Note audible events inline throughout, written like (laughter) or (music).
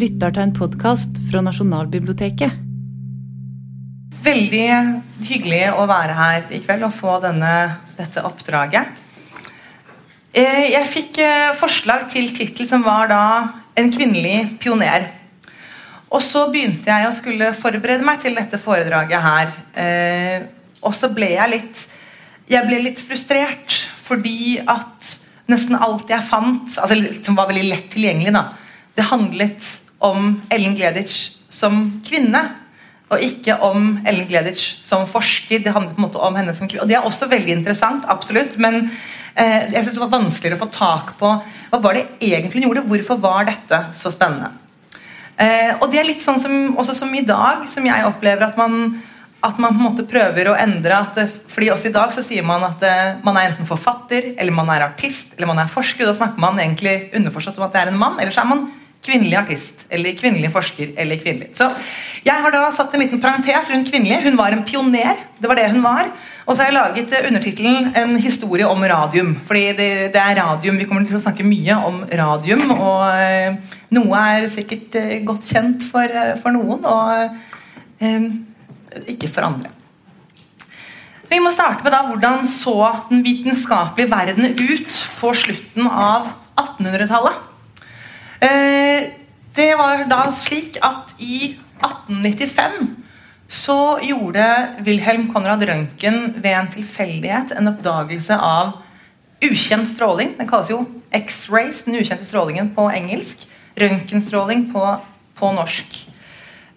lytter til en podkast fra Nasjonalbiblioteket. Veldig hyggelig å være her i kveld og få denne, dette oppdraget. Eh, jeg fikk eh, forslag til tittel som var da 'En kvinnelig pioner'. Og så begynte jeg å skulle forberede meg til dette foredraget her. Eh, og så ble jeg litt Jeg ble litt frustrert fordi at nesten alt jeg fant, altså som var veldig lett tilgjengelig, da, det handlet om Ellen Gleditsch som kvinne. Og ikke om Ellen Gleditsch som forsker. Det handler på en måte om henne som kvinne. Og det er også veldig interessant, absolutt, men eh, jeg synes det var vanskeligere å få tak på hva var det egentlig hun gjorde. Hvorfor var dette så spennende? Eh, og det er litt sånn som, også som i dag, som jeg opplever at man, at man på en måte prøver å endre. At, fordi også i dag så sier man at eh, man er enten forfatter, eller man er artist, eller man er forsker. og Da snakker man egentlig underforstått om at det er en mann. Eller så er man kvinnelig artist, eller kvinnelig forsker, eller kvinnelig. Så jeg har da satt en liten parentes rundt kvinnelig. Hun var en pioner. Det var det hun var. Og så har jeg laget eh, undertittelen 'En historie om radium'. Fordi det, det, er radium. Vi kommer til å snakke mye om radium. Og eh, noe er sikkert eh, godt kjent for, for noen, og eh, ikke for andre. Vi må starte med da hvordan så den vitenskapelige verden ut på slutten av 1800-tallet. Eh, det var da slik at i 1895 så gjorde Wilhelm Konrad Røntgen ved en tilfeldighet en oppdagelse av ukjent stråling. Den kalles jo X-rays, den ukjente strålingen på engelsk. Røntgenstråling på, på norsk.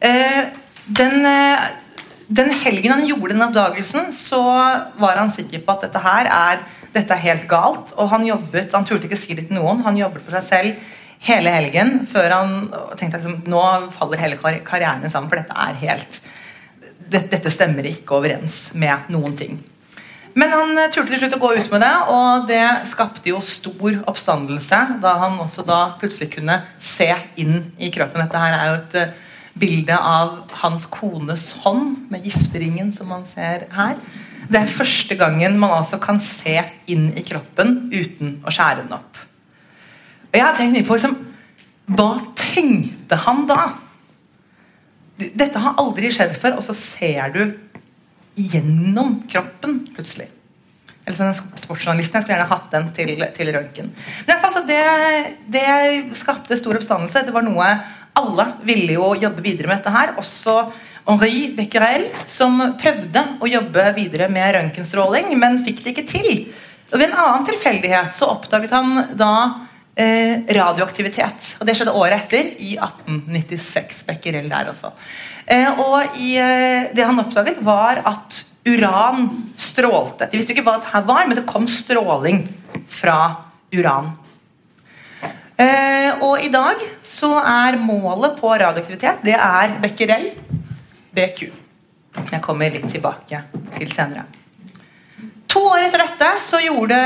Eh, den, eh, den helgen han gjorde den oppdagelsen, så var han sikker på at dette her er, dette er helt galt. Og han jobbet, han turte ikke si det til noen, han jobbet for seg selv hele helgen før han tenkte at liksom, nå faller hele karrieren sammen, for dette er helt dette stemmer ikke overens med noen ting. Men han eh, turte til slutt å gå ut med det, og det skapte jo stor oppstandelse da han også da plutselig kunne se inn i kroppen. Dette her er jo et uh, bilde av hans kones hånd med gifteringen som man ser her. Det er første gangen man altså kan se inn i kroppen uten å skjære den opp. Og jeg har tenkt mye på liksom, Hva tenkte han da? Dette har aldri skjedd før, og så ser du gjennom kroppen plutselig. Eller sånn sportsjournalisten, Jeg skulle gjerne hatt den til, til røntgen. Fall, det, det skapte stor oppstandelse. Det var noe Alle ville jo jobbe videre med dette her. Også Henri Becquerel, som prøvde å jobbe videre med røntgenstråling, men fikk det ikke til. Og Ved en annen tilfeldighet så oppdaget han da eh, radioaktivitet. Og det skjedde året etter, i 1896. Becquerel der også. Eh, og i, eh, det han oppdaget, var at uran strålte. De visste ikke hva det her var, men det kom stråling fra uran. Eh, og i dag så er målet på radioaktivitet det er Becquerel BQ. Jeg kommer litt tilbake til senere. To år etter dette så gjorde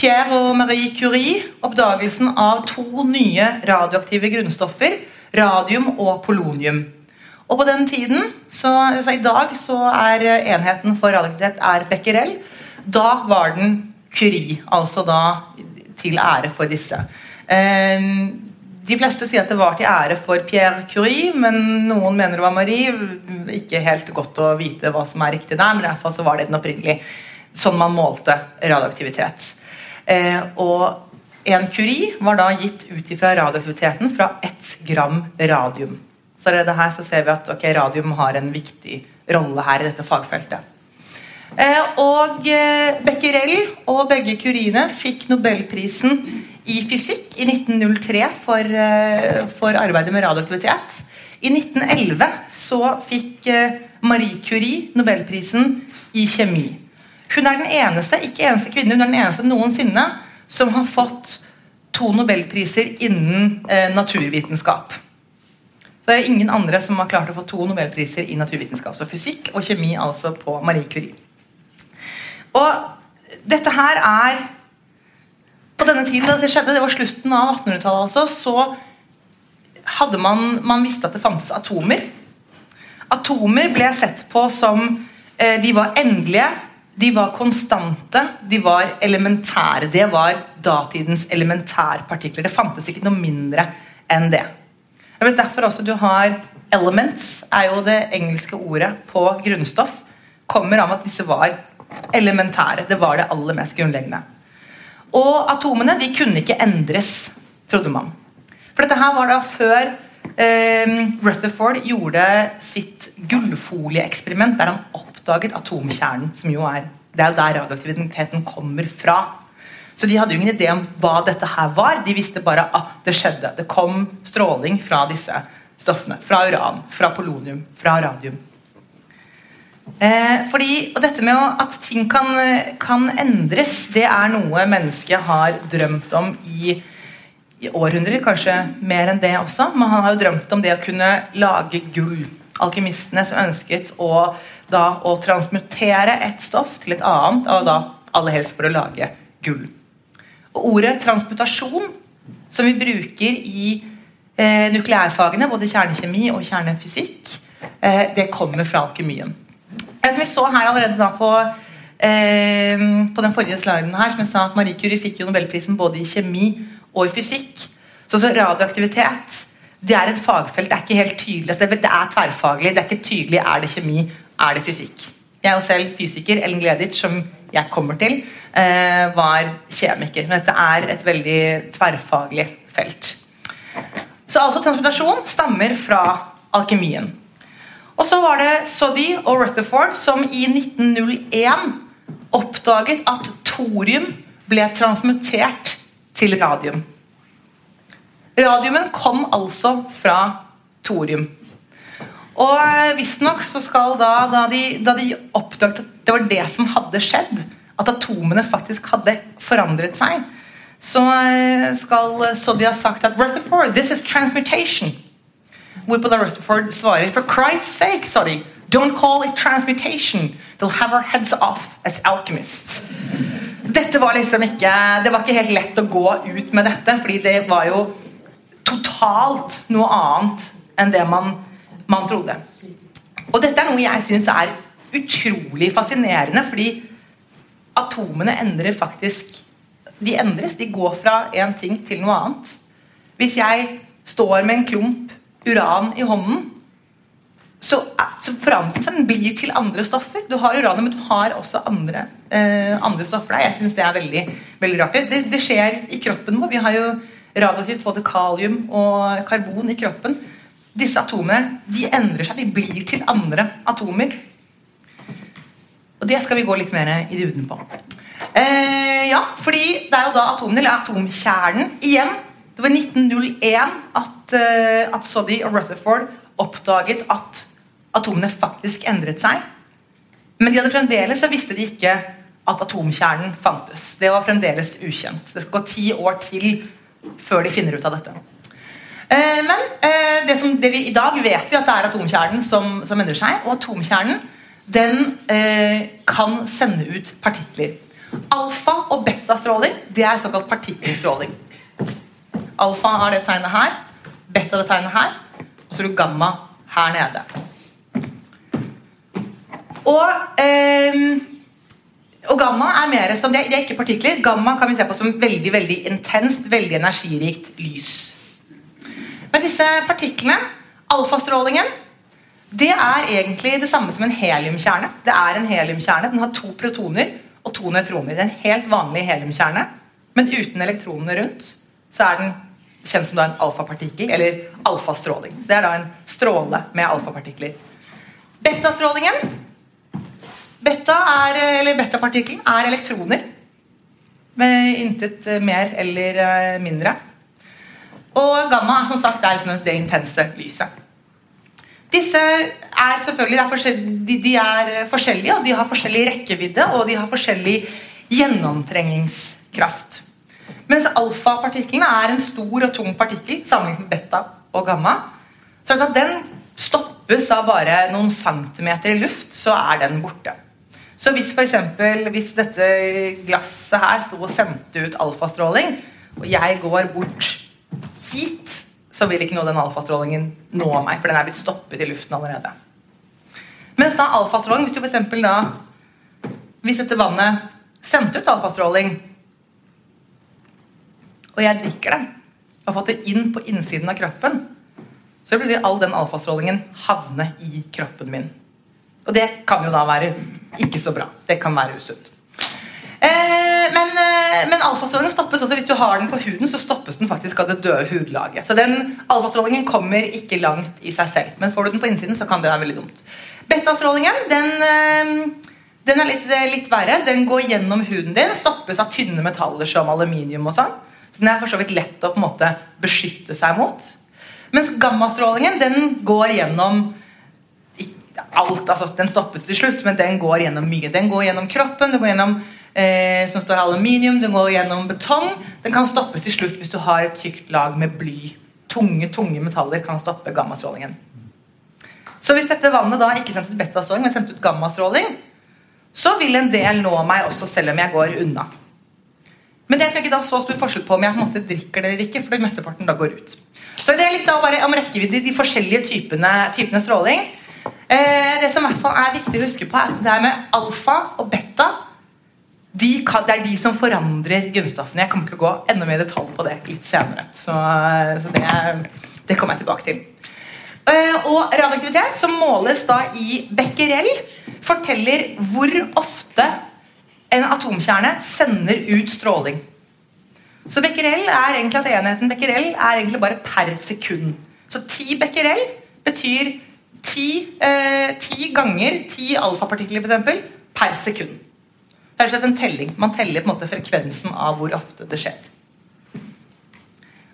Pierre og Marie Curie oppdagelsen av to nye radioaktive grunnstoffer, radium og polonium. Og på den tiden, så, altså I dag så er enheten for radioaktivitet er becquerel. Da var den Curie, altså da til ære for disse. Ehm, de fleste sier at det var til ære for Pierre Curie, men noen mener det var Marie. Ikke helt godt å vite hva som er riktig der, men i hvert fall så var det den opprinnelige sånn man målte radioaktivitet. Eh, og en kuri var da gitt ut ifra radioaktiviteten fra ett gram radium. Så allerede her så ser vi at okay, radium har en viktig rolle her i dette fagfeltet. Eh, og eh, Becquerel og begge kuriene fikk nobelprisen i fysikk i 1903 for, for arbeidet med radioaktivitet. I 1911 så fikk Marie Curie nobelprisen i kjemi. Hun er den eneste ikke eneste kvinne, hun er den eneste noensinne som har fått to nobelpriser innen eh, naturvitenskap. Så det er ingen andre som har klart å få to nobelpriser i naturvitenskap. Så fysikk og kjemi altså på Marie Curie. Og dette her er På denne tiden da det skjedde, det var slutten av 1800-tallet, altså, så hadde man Man visste at det fantes atomer. Atomer ble sett på som eh, De var endelige, de var konstante, de var elementære. Det var datidens elementærpartikler. Det fantes ikke noe mindre enn det. Det er derfor også du har elements, er jo det engelske ordet på grunnstoff. Kommer av at disse var elementære. Det var det aller mest grunnleggende. Og atomene de kunne ikke endres, trodde man. For dette her var da før eh, Rutherford gjorde sitt gullfolieeksperiment der han oppdaget atomkjernen, som jo er det er der radioaktiviteten kommer fra. Så de hadde jo ingen idé om hva dette her var. De visste bare at det skjedde. Det kom stråling fra disse stoffene. Fra uran, fra polonium, fra radium. Eh, fordi, og dette med at ting kan, kan, endres, det er noe mennesket har drømt om i, i århundrer. Kanskje mer enn det også. Men han har jo drømt om det å kunne lage gull. Alkymistene som ønsket å, da, å transmutere et stoff til et annet, og da aller helst for å lage gull. Og ordet transmutasjon, som vi bruker i eh, nukleærfagene, både kjernekjemi og kjernefysikk, eh, det kommer fra alkymien. Som vi så her allerede da på, eh, på den forrige sliden her, som jeg sa at Marie Curie fikk jo nobelprisen både i kjemi og i fysikk. Så, så radioaktivitet det er et fagfelt. Det er ikke helt tydelig. Altså, det er tverrfaglig. Det er ikke tydelig er det kjemi, er det fysikk. Jeg og selv fysiker. Ellen Gleditsch, som jeg kommer til, eh, var kjemiker. Men dette er et veldig tverrfaglig felt. Så altså transmutasjon stammer fra alkemien. Og så var det Soddy og Rutherford som i 1901 oppdaget at thorium ble transmutert til radium. Radiumen kom altså fra thorium. Og eh, visstnok så skal da, da de, da de oppdaget at det var det som hadde skjedd, at atomene faktisk hadde forandret seg, så skal skal Soddy ha sagt at Rutherford, this is transmutation. Hvorpå da Rutherford svarer For Christ's sake, sorry, don't call it transmutation. They'll have our heads off as alchemists. Dette var liksom ikke Det var ikke helt lett å gå ut med dette, fordi det var jo totalt noe annet enn det man, man trodde. Og dette er noe jeg syns er utrolig fascinerende, fordi atomene endrer faktisk De endres. De går fra én ting til noe annet. Hvis jeg står med en klump uran i hånden, så, så forandrer den blir til andre stoffer. Du har uranet, men du har også andre, eh, andre stoffer der. Jeg syns det er veldig, veldig rart. Det, det, skjer i kroppen vår. Vi har jo radioaktivt både kalium og karbon i kroppen. Disse atomene de endrer seg. De blir til andre atomer. Og det skal vi gå litt mer i duden på. Eh, ja, fordi det er jo da atomene, eller atomkjernen, igjen det var i 1901 at, uh, at Soddy og Rutherford oppdaget at atomene faktisk endret seg. Men de hadde fremdeles så visste de ikke at atomkjernen fantes. Det var fremdeles ukjent. Det skal gå ti år til før de finner ut av dette. Uh, men uh, det, som, det vi, i dag vet vi at det er atomkjernen som, som endrer seg. Og atomkjernen den kan sende ut partikler. Alfa- og betastråling det er såkalt partikkelstråling. Alfa har det tegnet her. Beta det tegnet her. Og så har du gamma her nede. Og, eh, og gamma er mer som det, det er ikke partikler. Gamma kan vi se på som veldig veldig intenst, veldig energirikt lys. Men disse partiklene, alfastrålingen, det er egentlig det samme som en heliumkjerne. Det er en heliumkjerne. Den har to protoner og to nøytroner. Det er en helt vanlig heliumkjerne, men uten elektronene rundt så er den kjent som en alfapartikkel, eller alfastråling. Så Det er da en stråle med alfapartikler. Betastrålingen Beta er, eller betapartikkelen er elektroner. Med intet mer eller eh, mindre. Og gamma som sagt er liksom det intense lyset. Disse er selvfølgelig de, de er forskjellige, og de har forskjellig rekkevidde og de har forskjellig gjennomtrengingskraft. Mens alfapartiklene er en stor og tung partikkel sammenlignet med beta og gamma. Så at den stoppes av bare noen centimeter i luft, så er den borte. Så hvis for eksempel, hvis dette glasset her sto og sendte ut alfastråling, og jeg går bort hit, så vil ikke noe den alfastrålingen nå meg, for den er blitt stoppet i luften allerede. Mens da alfastråling, hvis du for da Hvis dette vannet sendte ut alfastråling, og jeg drikker det, og har fått det inn på innsiden av kroppen, så vil plutselig all den alfastrålingen havne i kroppen min. Og det kan jo da være ikke så bra. Det kan være usunt. Eh, men eh, alfastrålingen stoppes også hvis du har den på huden, så stoppes den faktisk av det døde hudlaget. Så den alfastrålingen kommer ikke langt i seg selv. Men får du den på innsiden, så kan det være veldig dumt. Betastrålingen den, eh, den er litt, litt verre. Den går gjennom huden din, stoppes av tynne metaller som aluminium og sånn. Så den er for så vidt lett å på en måte beskytte seg mot. Mens gammastrålingen den går gjennom alt. altså Den stoppes til slutt, men den går gjennom mye. Den går gjennom kroppen, den går gjennom eh, som står aluminium, den går gjennom betong. Den kan stoppes til slutt hvis du har et tykt lag med bly. Tunge tunge metaller kan stoppe gammastrålingen. Så hvis dette vannet da ikke sendte ut betastråling, men sendte ut gammastråling, så vil en del nå meg også selv om jeg går unna. Men det er ikke da så stor forskjell på om jeg på en måte drikker det eller ikke, for det mesteparten da går ut. Så det er litt da bare om rekkevidde de forskjellige typene, typene stråling. Eh, det som i hvert fall er viktig å huske på, er at det er med alfa og beta de kan, Det er de som forandrer grunnstoffene. Jeg kommer til å gå enda mer i detalj på det litt senere. Så, så det, det, kommer jeg tilbake til. Eh, og radioaktivitet, som måles da i becquerel, forteller hvor ofte en atomkjerne sender ut stråling. Så becquerel er egentlig altså enheten becquerel er egentlig bare per sekund. Så 10 becquerel betyr ti, eh, ti ganger ti alfapartikler for eksempel, per sekund. Det er slett en telling. Man teller på en måte frekvensen av hvor ofte det skjer.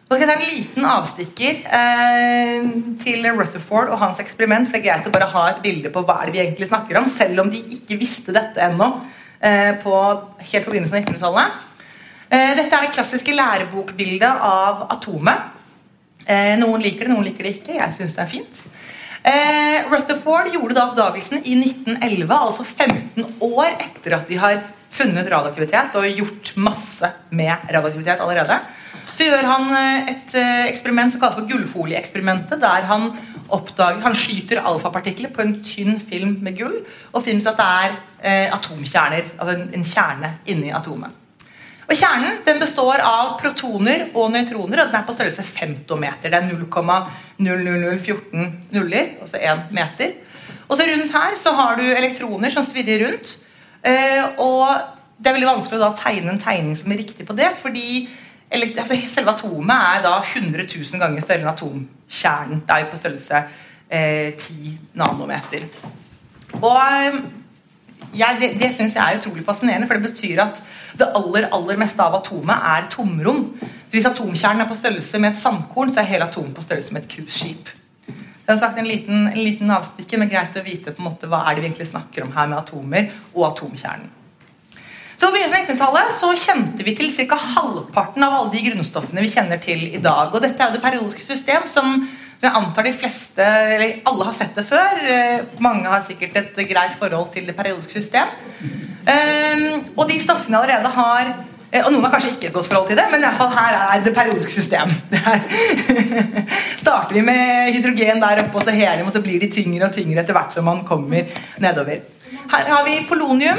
Og så skal jeg ta en liten avstikker eh, til Rutherford og hans eksperiment. for Det er greit å bare ha et bilde på hva vi egentlig snakker om, selv om de ikke visste dette ennå. Eh, på, helt på begynnelsen av 1900-tallet. Eh, dette er det klassiske lærebokbildet av atomet. Eh, noen liker det, noen liker det ikke. Jeg syns det er fint. Eh, Rutherford gjorde da oppdagelsen i 1911, altså 15 år etter at de har funnet radioaktivitet og gjort masse med radioaktivitet allerede. Så gjør han eh, et eh, eksperiment som kalles for gullfolieeksperimentet. Der han oppdager, han skyter alfapartikler på en tynn film med gull og finner ut at det er eh, atomkjerner. Altså en, en, kjerne inni atomet. Og Kjernen den består av protoner og nøytroner, og den er på størrelse femtometer. Det er 0,00014 nuller, altså én meter. Og så rundt her så har du elektroner som svirrer rundt. Eh, og det er veldig vanskelig å da tegne en tegning som er riktig på det, fordi altså, selve atomet er da 100 000 ganger større enn atomkjernen. Det er jo på størrelse eh, 10 nanometer. Og eh, jeg, det, det syns jeg er utrolig fascinerende, for det betyr at det aller aller meste av atomet er tomrom. Så Hvis atomkjernen er på størrelse med et sandkorn, så er hele atomet på størrelse med et cruiseskip. Jeg har sagt en liten, en liten avstikker, men greit å vite på en måte hva er det vi egentlig snakker om her med atomer og atomkjernen. Så På begynnelsen av 1900-tallet så kjente vi til ca. halvparten av alle de grunnstoffene vi kjenner til i dag. Og Dette er jo det periodiske system som jeg antar de fleste, eller alle har sett det før. Eh, mange har sikkert et greit forhold til det periodiske system. Um, og de stoffene allerede har Eh, og noen har kanskje ikke et godt forhold til det, men i alle fall her er det periodiske system. (laughs) (laughs) starter vi med hydrogen der oppe, og så helium, og så blir de tyngre og tyngre etter hvert som man kommer nedover. Her har vi polonium.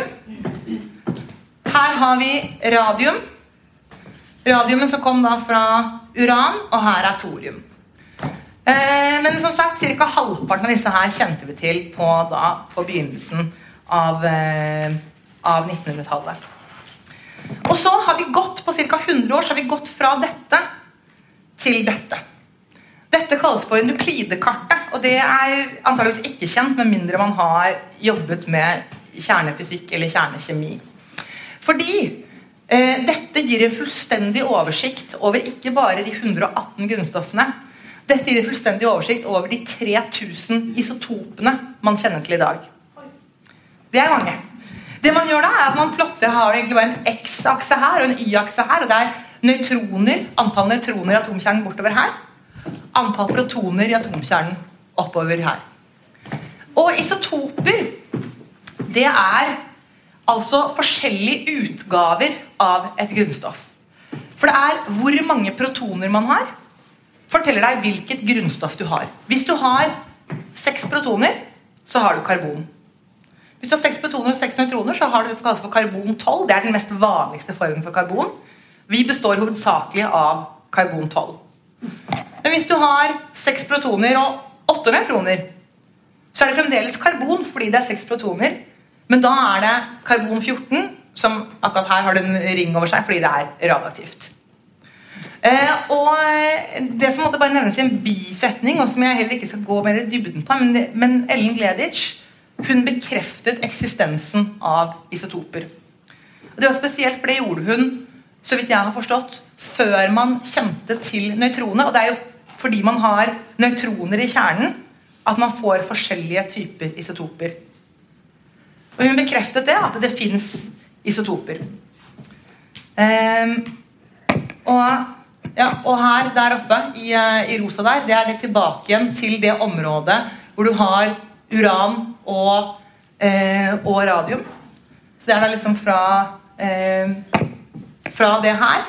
Her har vi radium. Radiumen som kom da fra uran, og her er thorium. Eh, men som sagt, ca. halvparten av disse her kjente vi til på, da, på begynnelsen av, eh, av 1900-tallet. Og så har vi gått på ca. 100 år så har vi gått fra dette til dette. Dette kalles for nuklidekartet, og det er antageligvis ikke kjent med mindre man har jobbet med kjernefysikk eller kjernekjemi. Fordi eh, dette gir en fullstendig oversikt over ikke bare de 118 grunnstoffene. Dette gir en fullstendig oversikt over de 3000 isotopene man kjenner til i dag. Det er mange. Det man gjør da, er at man plotter har egentlig bare en X-akse her og en Y-akse her. og det er nøytroner, Antall nøytroner i atomkjernen bortover her. Antall protoner i atomkjernen oppover her. Og isotoper, det er altså forskjellige utgaver av et grunnstoff. For det er hvor mange protoner man har, forteller deg hvilket grunnstoff du har. Hvis du har seks protoner, så har du karbon. Hvis du har seks protoner og seks nøytroner, så har du det som kalles for karbon-12. Det er den mest vanligste formen for karbon. Vi består hovedsakelig av karbon-12. Men hvis du har seks protoner og åtte nøytroner, så er det fremdeles karbon fordi det er seks protoner. Men da er det karbon 14, som akkurat her har en ring over seg fordi det er radioaktivt. Eh, og Det som måtte bare nevnes i en bisetning, og som jeg heller ikke skal gå mer i dybden på, men, men Ellen Gleditsch hun bekreftet eksistensen av isotoper. Og Det var spesielt, for det gjorde hun så vidt jeg har forstått, før man kjente til nøytroner. Og det er jo fordi man har nøytroner i kjernen at man får forskjellige typer isotoper. Og hun bekreftet det, at det fins isotoper. Eh, og, ja, og, her der oppe i, eh, i, rosa der, det er det tilbake igjen til det området hvor du har uran og, eh, og radium. Så det er da liksom fra eh, fra det her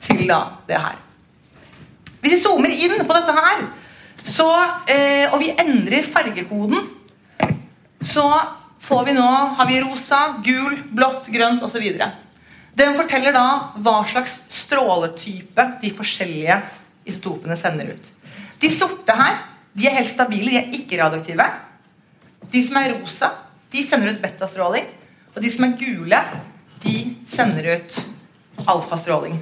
til da det her. Hvis vi zoomer inn på dette her, så, eh, og vi endrer fargekoden, så får vi nå har vi rosa, gul, blått, grønt osv. Den forteller da hva slags stråletype de forskjellige isotopene sender ut. De sorte her de er helt stabile, de er ikke radioaktive. De som er rosa, de sender ut betastråling. Og de som er gule, de sender ut alfastråling.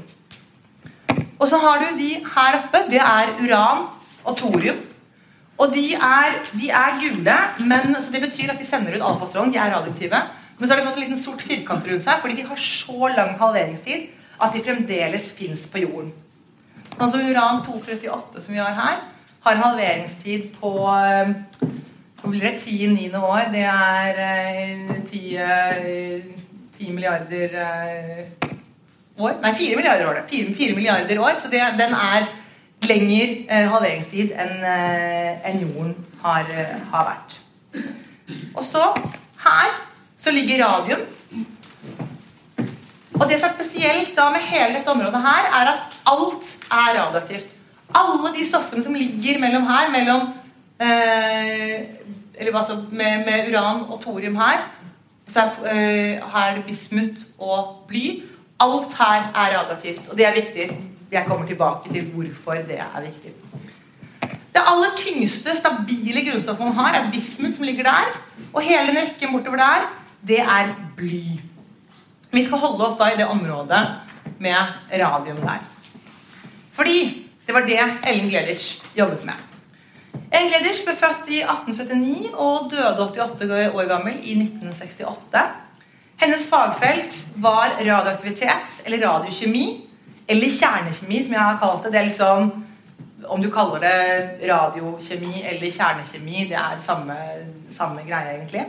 Og så har du de her oppe. Det er uran og thorium. Og de er, de er gule, men, så det betyr at de sender ut alfastråling. De er radioaktive. Men så har de fått en liten sort firkant rundt seg fordi de har så lang halveringstid at de fremdeles fins på jorden. Sånn som uran 238, som vi har her, har halveringstid på eh, Hvor blir det? 10 9. år. Det er eh, 10 10 milliarder eh, år. Nei, 4 milliarder år. 4, 4 milliarder år, Så det, den er lenger eh, halveringstid enn eh, en jorden har, eh, har, vært. Og så her så ligger radium. Og det som er spesielt da med hele dette området her, er at alt er radioaktivt. Alle de stoffene som ligger mellom her, mellom eh, eller altså med, med uran og thorium her, så er, eh, her er det bismut og bly. Alt her er radioaktivt, og det er viktig. Jeg kommer tilbake til hvorfor det er viktig. Det aller tyngste, stabile grunnstoffet man har, er bismut, som ligger der. Og hele rekken bortover der, det er bly. Vi skal holde oss da i det området med radium der. Fordi det var det Ellen Gleditsch jobbet med. Ellen Gleditsch ble født i 1879 og døde 88 år gammel i 1968. Hennes fagfelt var radioaktivitet eller radiokjemi. Eller kjernekjemi, som jeg har kalt det. Det er litt sånn Om du kaller det radiokjemi eller kjernekjemi, det er samme, samme greie, egentlig.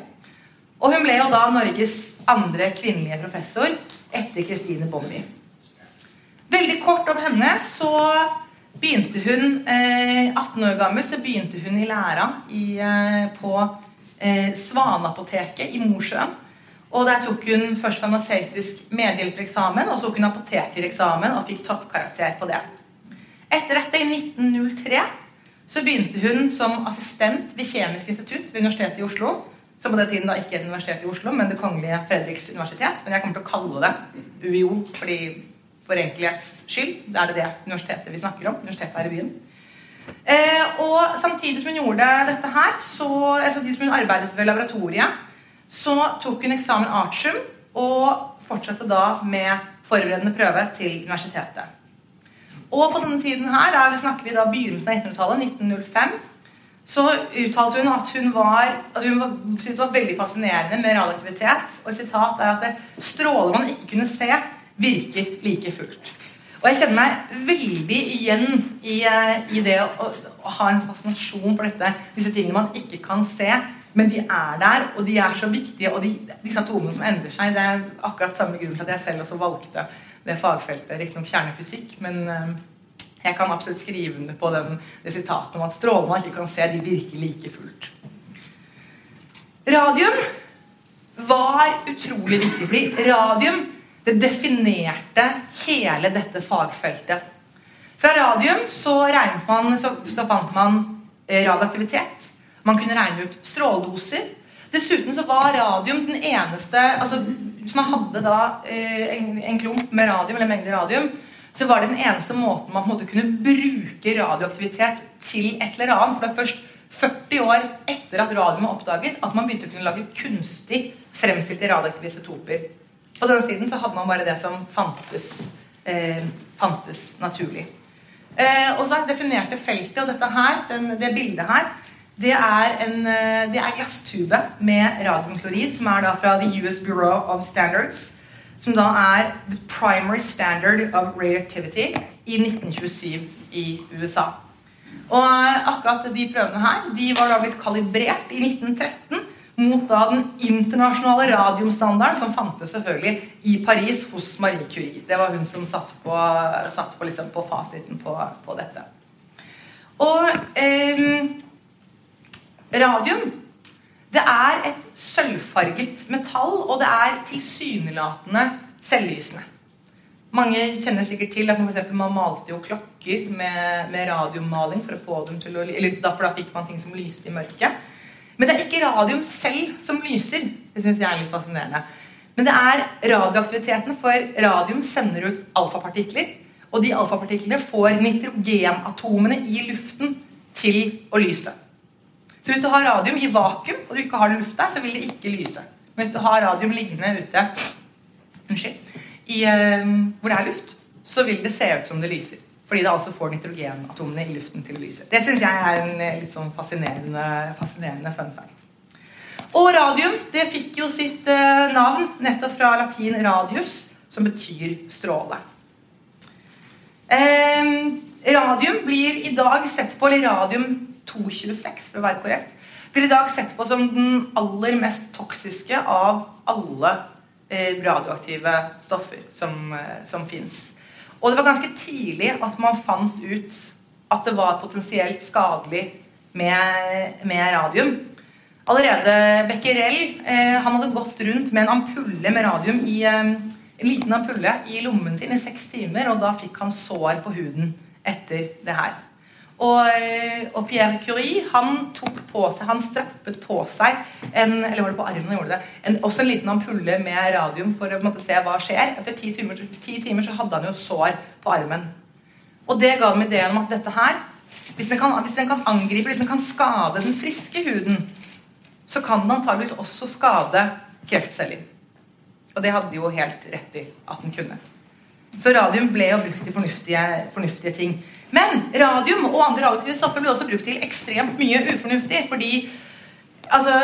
Og hun ble jo da Norges andre kvinnelige professor etter Kristine Bommi. Veldig kort om henne så begynte hun eh, 18 år gammel så begynte hun i læra eh, på eh, Svaneapoteket i Mosjøen. Og Der tok hun først farmasøytisk medhjelpereksamen, og så tok hun apotekereksamen og fikk toppkarakter på det. Etter dette, i 1903, så begynte hun som assistent ved Kjemisk institutt ved Universitetet i Oslo. Som på den tiden da ikke er Universitetet i Oslo, men Det kongelige Fredriks universitet. Men jeg kommer til å kalle det UiO, fordi for enkelhets skyld. Da er det det universitetet vi snakker om. Universitetet her i byen. Eh, og samtidig som hun gjorde dette her, så, eh, samtidig som hun arbeidet ved laboratoriet, så tok hun eksamen artium og fortsatte da med forberedende prøve til universitetet. Og på denne tiden her, der snakker vi da begynnelsen av 1900-tallet, 1905, så uttalte hun at hun var at hun syntes det var veldig fascinerende med radioaktivitet. Og et sitat er at det stråler man ikke kunne se, virket like fullt. Og jeg kjenner meg veldig igjen i, eh, i det å, å, ha en fascinasjon for dette, disse tingene man ikke kan se, men de er der, og de er så viktige. Og de, disse atomene som endrer seg, det er akkurat samme grunn til at jeg selv også valgte det fagfeltet, riktignok kjernefysikk, men uh, jeg kan absolutt skrive under på den, det sitatet om at strålene ikke kan se, de virker like fullt. Radium var utrolig viktig, fordi radium det definerte hele dette fagfeltet. Fra radium så, man, så, så fant man eh, radioaktivitet. Man kunne regne ut stråledoser. Dessuten så var radium den eneste altså, Hvis man hadde da eh, en, en, klump med radium, eller en mengde radium, så var det den eneste måten man måte kunne bruke radioaktivitet til et eller annet. For det er først 40 år etter at radium var oppdaget, at man begynte å kunne lage kunstig fremstilte radioaktive isotoper. På den tiden så hadde man bare det som fantes, eh, fantes naturlig. Eh, og så definerte feltet, og dette her, den, det bildet her, det er en eh, det er glasstube med radiumklorid, som er da fra The US Bureau of Standards. Som da er the primary standard of radioactivity i 1927 i USA. Og akkurat de prøvene her de var da blitt kalibrert i 1913 mot da den internasjonale radiumstandarden som fantes selvfølgelig i Paris hos Marie Curie. Det var hun som satt på, satt på, liksom, på fasiten på, på, dette. Og eh, radium det er et sølvfarget metall, og det er tilsynelatende selvlysende. Mange kjenner sikkert til at man, for man malte jo klokker med, med radiomaling for å få dem til å eller for da fikk man ting som lyste i mørket. Men det er ikke radium selv som lyser. Det syns jeg er litt fascinerende. Men det er radioaktiviteten, for radium sender ut alfapartikler. Og de alfapartiklene får nitrogenatomene i luften til å lyse. Så hvis du har radium i vakuum, og du ikke har det der, så vil det ikke lyse. Men hvis du har radium liggende ute unnskyld, i, uh, hvor det er luft, så vil det se ut som det lyser. Fordi det altså får nitrogenatomene i luften til å lyse. Det syns jeg er en eh, litt sånn fascinerende, fascinerende fun fact. Og radium det fikk jo sitt uh, navn nettopp fra latin 'radius', som betyr stråle. Eh, radium blir i dag sett på, eller radium 226 for å være korrekt, blir i dag sett på som den aller mest toksiske av alle Eh, radioaktive stoffer som, eh, som fins. Og det var ganske tidlig at man fant ut at det var potensielt skadelig med, med radium. Allerede Becquerel eh, han hadde gått rundt med en ampulle med radium i eh, en liten ampulle i lommen sin i seks timer, og da fikk han sår på huden etter det her. Og, eh, og, Pierre Curie han tok på seg, han strappet på seg en, eller var det på armen han gjorde det, en, også en liten ampulle med radium for å måte, se hva skjer. Etter ti timer, ti timer, så hadde han jo sår på armen. Og det ga dem ideen om at dette her hvis den, kan, hvis den kan angripe, hvis den kan skade den friske huden, så kan den antageligvis også skade kreftceller. Og det hadde de jo helt rett i at den kunne. Så radium ble jo brukt til fornuftige, fornuftige ting. Men radium og andre radioaktive stoffer blir også brukt til ekstremt mye ufornuftig. Fordi altså,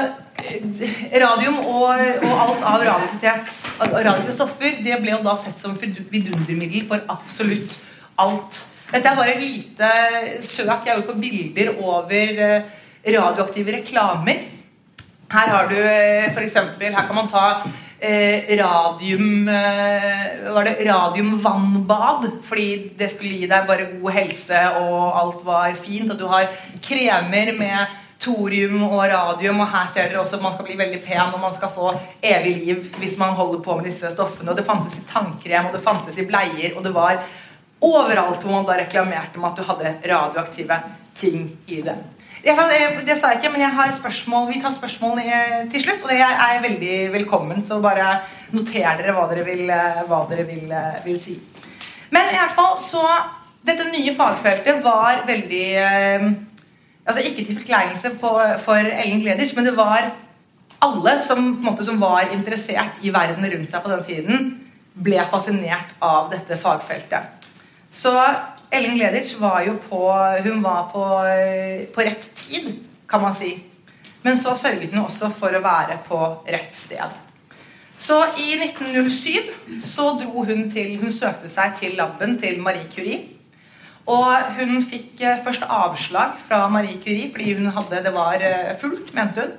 radium og, og alt av radioaktive stoffer det ble jo da sett som vidundermiddel for absolutt alt. Dette er bare et lite søk jeg har gjort på bilder over eh, radioaktive reklamer. Her har du for f.eks. Her kan man ta eh, radium eh, Var det radiumvannbad? Fordi det skulle gi deg bare god helse, og alt var fint. Og du har kremer med thorium og radium, og her ser dere også at man skal bli veldig pen og man skal få evig liv hvis man holder på med disse stoffene. Og det fantes i tannkrem, og det fantes i bleier, og det var overalt hvor man da reklamerte med at du hadde radioaktive ting i det. Jeg, det sa jeg ikke, men jeg har spørsmål, vi tar spørsmål til slutt. Og jeg er veldig velkommen, så bare noter dere hva dere vil, hva dere vil, vil si. Men i hvert fall så Dette nye fagfeltet var veldig eh, altså Ikke til forkleinelse for Ellen Gleders, men det var alle som, måte, som var interessert i verden rundt seg på den tiden, ble fascinert av dette fagfeltet. Så Ellen Gleditsch var jo på Hun var på, på, rett tid, kan man si. Men så sørget hun også for å være på rett sted. Så i 1907 så dro hun til Hun søkte seg til laben til Marie Curie. Og hun fikk eh, først avslag fra Marie Curie fordi hun hadde, det var eh, fullt, mente hun.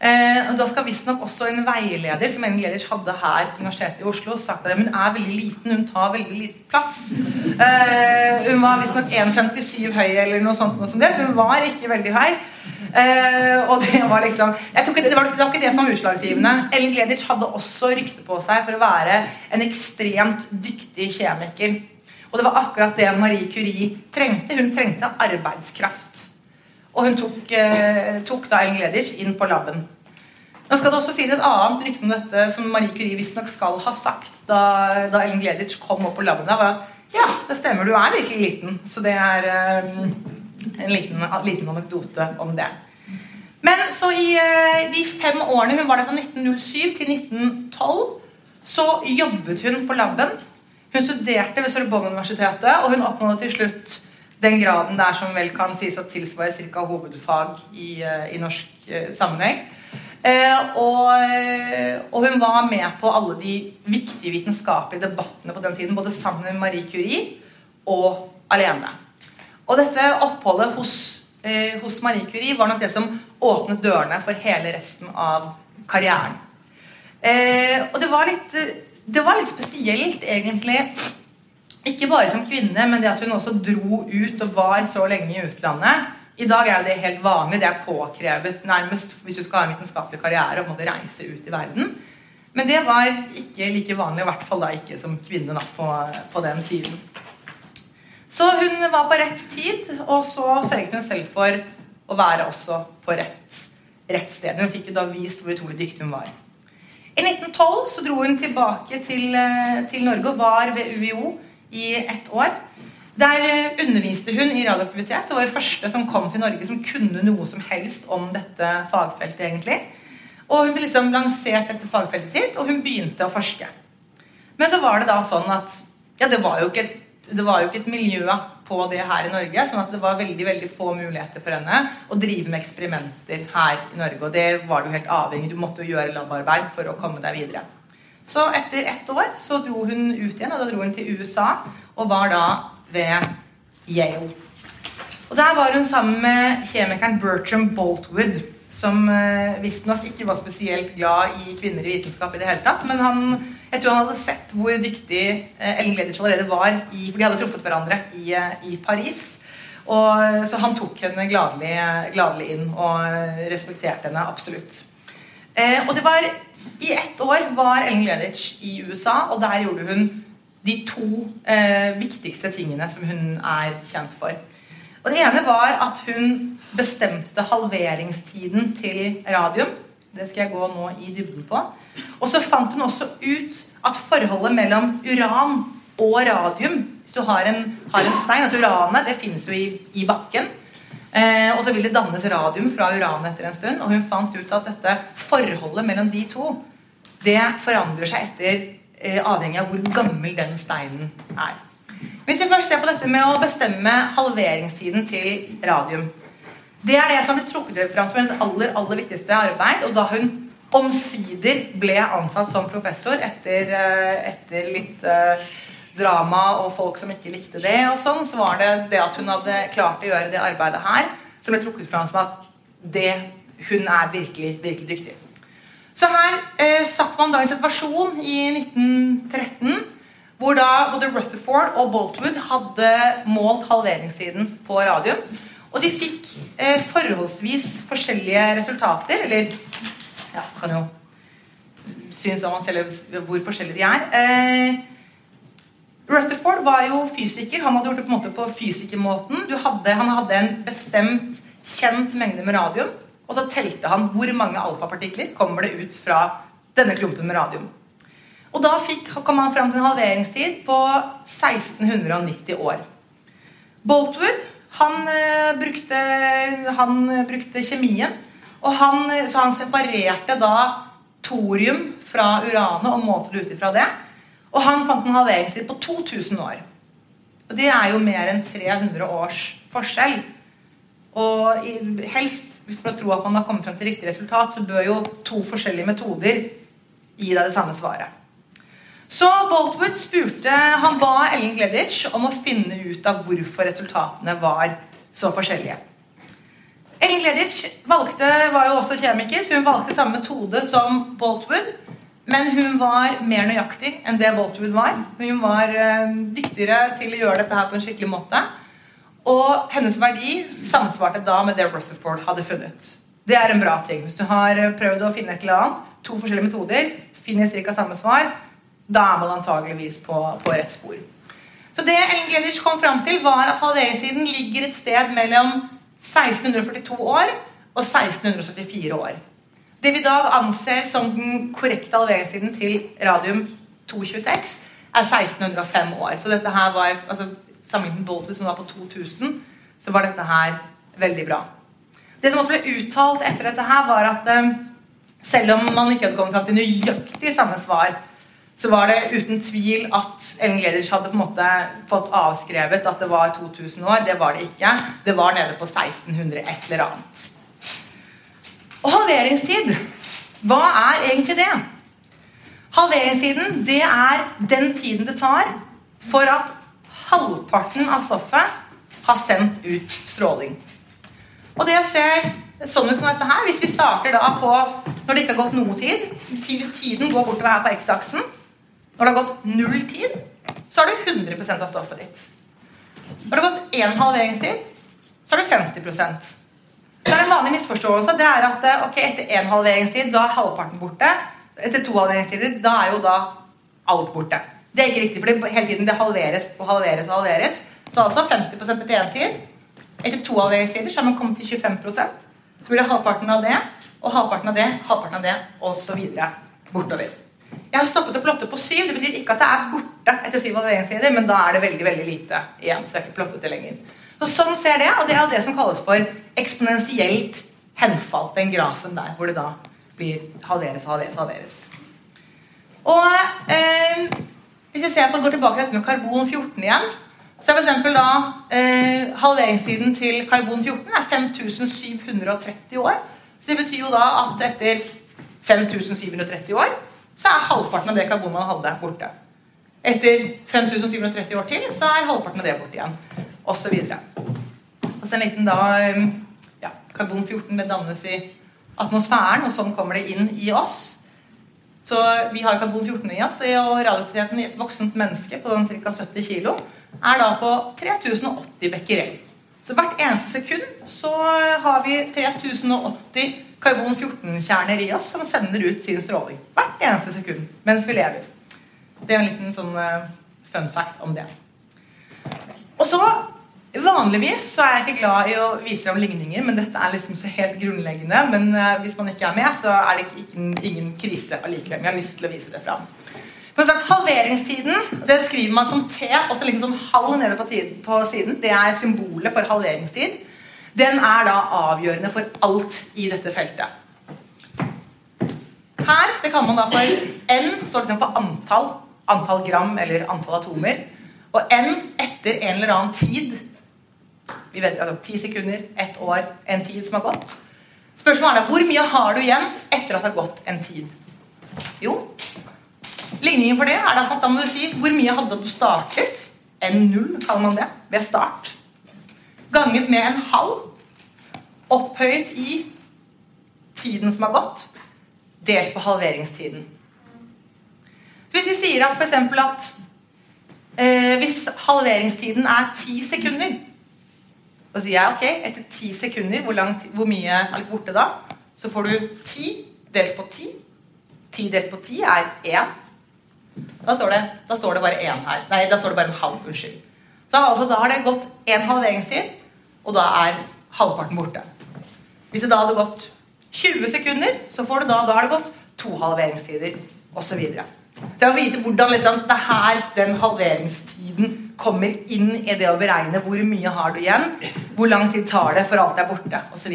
Eh, og Da skal visstnok også en veileder som Ellen Gleders hadde her på Universitetet i Oslo, sagt at hun er veldig liten, hun tar veldig liten plass. Eh, hun var visstnok 1,57 høy eller noe sånt, noe som det, så hun var ikke veldig høy. Eh, og det var liksom jeg tok, det, var, det var ikke det som var utslagsgivende. Ellen Gleditsch hadde også rykte på seg for å være en ekstremt dyktig kjemiker. Og det var akkurat det Marie Curie trengte. Hun trengte arbeidskraft. Og hun tok, eh, tok da Ellen Gleditsch inn på laben. Nå skal det også sies et annet rykte om dette som Marie Curie visstnok skal ha sagt da, da Ellen Gleditsch kom opp på laben. var at Ja, det stemmer. Du er virkelig liten. Så det er eh, en liten, liten, anekdote om det. Men så i eh, de fem årene hun var der fra 1907 til 1912, så jobbet hun på laben. Hun studerte ved Sorbonne-universitetet, og hun oppnådde til slutt den graden der som vel kan sies å tilsvare ca. hovedfag i, uh, i norsk uh, sammenheng. Eh, og, og, hun var med på alle de viktige vitenskapelige debattene på den tiden, både sammen med Marie Curie og alene. Og dette oppholdet hos, eh, hos Marie Curie var nok det som åpnet dørene for hele resten av karrieren. Eh, og det var, litt, det var litt spesielt, egentlig. Ikke bare som kvinne, men det at hun også dro ut og var så lenge i utlandet. I dag er det helt vanlig. Det er påkrevet nærmest hvis du skal ha en vitenskapelig karriere og måtte reise ut i verden. Men det var ikke like vanlig, i hvert fall da ikke som kvinne da, på, på, den tiden. Så hun var på rett tid, og så sørget hun selv for å være også på rett, rett sted. Hun fikk jo da vist hvor utrolig dyktig hun var. I 1912 så dro hun tilbake til, eh, til Norge og var ved UiO i ett år. Der eh, underviste hun i radioaktivitet. Det var det første som kom til Norge som kunne noe som helst om dette fagfeltet. egentlig. Og Hun liksom lanserte dette fagfeltet sitt, og hun begynte å forske. Men så var det da sånn at ja, det var jo ikke, det var jo ikke et miljø på det her i Norge. sånn at det var veldig veldig få muligheter for henne å drive med eksperimenter her i Norge. Og det var du helt avhengig Du måtte jo gjøre labarbeid for å komme deg videre. Så etter ett år så dro hun ut igjen, og da dro hun til USA og var da ved Yale. Og Der var hun sammen med kjemikeren Bertram Boltwood, som uh, visstnok ikke var spesielt glad i kvinner i vitenskap i det hele tatt. Men han, jeg tror han hadde sett hvor dyktig uh, Ellen Gleditsch allerede var, i, for de hadde truffet hverandre i, uh, i Paris. Og, så han tok henne gladelig, gladelig inn og respekterte henne absolutt. Eh, og det var I ett år var Ellen Gleditsch i USA, og der gjorde hun de to eh, viktigste tingene som hun er kjent for. Og Det ene var at hun bestemte halveringstiden til radium. Det skal jeg gå nå i dybden på. Og så fant hun også ut at forholdet mellom uran og radium Hvis du har en, har en stein altså Uranet det finnes jo i, i bakken. Eh, og så vil det dannes radium fra uranet etter en stund. Og hun fant ut at dette forholdet mellom de to det forandrer seg etter Eh, avhengig av hvor gammel den steinen er. Hvis vi først ser på dette med å bestemme halveringstiden til radium Det er det som ble trukket fram som hennes aller, aller viktigste arbeid. Og da hun omsider ble ansatt som professor etter, eh, etter litt uh, drama og folk som ikke likte det, og sånn, så var det det at hun hadde klart å gjøre det arbeidet her, som ble trukket fram som at det, hun er virkelig, virkelig dyktig. Så her eh, satt man da i en situasjon i 1913 hvor da både Rutherford og Boltwood hadde målt halveringstiden på radio, Og de fikk eh, forholdsvis forskjellige resultater. Eller ja, kan jo synes om man selv hvor forskjellige de er. Eh, Rutherford var jo fysiker. Han hadde gjort det på en måte på fysikermåten. Hadde, han hadde en bestemt, kjent mengde med radium. Og så telte han hvor mange alfapartikler kommer det ut fra denne klumpen med radium. Og da fikk, kom han fram til en halveringstid på 1690 år. Boltwood han, eh, brukte, han brukte, kjemien. Han, så han separerte da thorium fra uranet og målte det ut ifra det. Og han fant en halveringstid på 2000 år. Og det er jo mer enn 300 års forskjell. Og helst for å tro at man har kommet frem til riktig resultat, så bør jo to forskjellige metoder gi deg det samme svaret. Så Boltwood spurte Han ba Ellen Gleditsch om å finne ut av hvorfor resultatene var så forskjellige. Ellen Gleditsch valgte, var jo også kjemiker, så hun valgte samme metode som Boltwood. Men hun var mer nøyaktig enn det Boltwood var. Hun var uh, dyktigere til å gjøre dette her på en skikkelig måte. Og hennes verdi samsvarte da med det Rutherford hadde funnet. Det er en bra ting. Hvis du har prøvd å finne et eller annet, to forskjellige metoder, finner ca. samme svar, da er man antageligvis på, på rett spor. Så det Ellen Gleditsch kom fram til, var at halveringstiden ligger et sted mellom 1642 år og 1674 år. Det vi i dag anser som den korrekte halveringstiden til radium 226, er 1605 år. Så dette her var altså, Sammenlignet med Boltwood, som var på 2000, så var dette her veldig bra. Det som også ble uttalt etter dette her, var at um, selv om man ikke hadde kommet fram til nøyaktig samme svar, så var det uten tvil at Ellen Gleders hadde på en måte fått avskrevet at det var 2000 år. Det var det ikke. Det var nede på 1600 et eller annet. Og halveringstid, hva er egentlig det? Halveringstiden det er den tiden det tar for at halvparten av stoffet har sendt ut stråling. Og det ser sånn ut som dette her. Hvis vi starter da på når det ikke har gått noe tid Hvis tiden går bortover her på X-aksen Når det har gått null tid, så har du 100 av stoffet ditt. Når det har gått én halveringstid, så har du 50 Så er det en vanlig misforståelse det er at okay, etter én halveringstid så er halvparten borte. Etter to halveringstider da er jo da alt borte. Det er ikke riktig, for hele tiden det halveres og halveres og halveres. Så altså 50 etter én tid. Etter to halveringstider så har man kommet til 25% Så blir det halvparten av det, og halvparten av det, halvparten av det, osv. bortover. Jeg har stoppet å plotte på syv. Det betyr ikke at det er borte etter syv halveringstider, men da er det veldig veldig lite igjen. så jeg har ikke plottet det lenger. Så Sånn ser det, og det er jo det som kalles for eksponentielt henfall. Den grafen der hvor det da blir halveres halveres. halveres. Og eh, hvis jeg ser på, går tilbake til dette med karbon 14 igjen, så er f.eks. da eh, halveringstiden til karbon 14 er 5730 år. Så det betyr jo da at etter 5730 år så er halvparten av det karbonet man hadde, borte. Etter 5730 år til så er halvparten av det borte igjen. Videre. Og så en liten da eh, ja, Karbon 14 det dannes i atmosfæren, og sånn kommer det inn i oss. Så vi har karbon 14 i oss, og radioaktiviteten i et voksent menneske på ca. 70 kg er da på 3080 becquerel. Så hvert eneste sekund så har vi 3080 karbon 14-kjerner i oss som sender ut sin stråling. Hvert eneste sekund mens vi lever. Det er en liten sånn uh, fun fact om det. Og så Vanligvis så er jeg ikke glad i å vise fram ligninger, men dette er liksom så helt grunnleggende. Men uh, hvis man ikke er med, så er det ikke, ikke, ingen krise allikevel. Men jeg har lyst til å vise det fram. Halveringstiden det skriver man som T, og så ligger sånn halv nede på, tiden, på, siden. Det er symbolet for halveringstid. Den er da avgjørende for alt i dette feltet. Her det kan man da for N står liksom for antall, antall gram eller antall atomer. Og N etter en eller annen tid vi vet, altså Ti sekunder, ett år, en tid som har gått. Spørsmålet er hvor mye har du igjen etter at det har gått en tid? Jo, ligningen for det er da at da må du si hvor mye hadde du startet? N0 kaller man det ved start. Ganget med en halv. Opphøyet i tiden som har gått, delt på halveringstiden. Hvis vi sier at f.eks. at eh, hvis halveringstiden er ti sekunder da sier jeg ok, etter ti sekunder, hvor, langt, hvor mye er borte da? Så får du ti delt på ti. Ti delt på ti er én. Da står det, da står det bare én her. Nei, da står det bare en halv. Unnskyld. Så altså, da har det gått én halveringstid, og da er halvparten borte. Hvis det da hadde gått 20 sekunder, så får du da, da har det gått to halveringstider osv. Jeg vil vite hvordan liksom, det her, den halveringstiden kommer inn i det å beregne hvor mye har du igjen, hvor lang tid tar det for alt er borte, osv.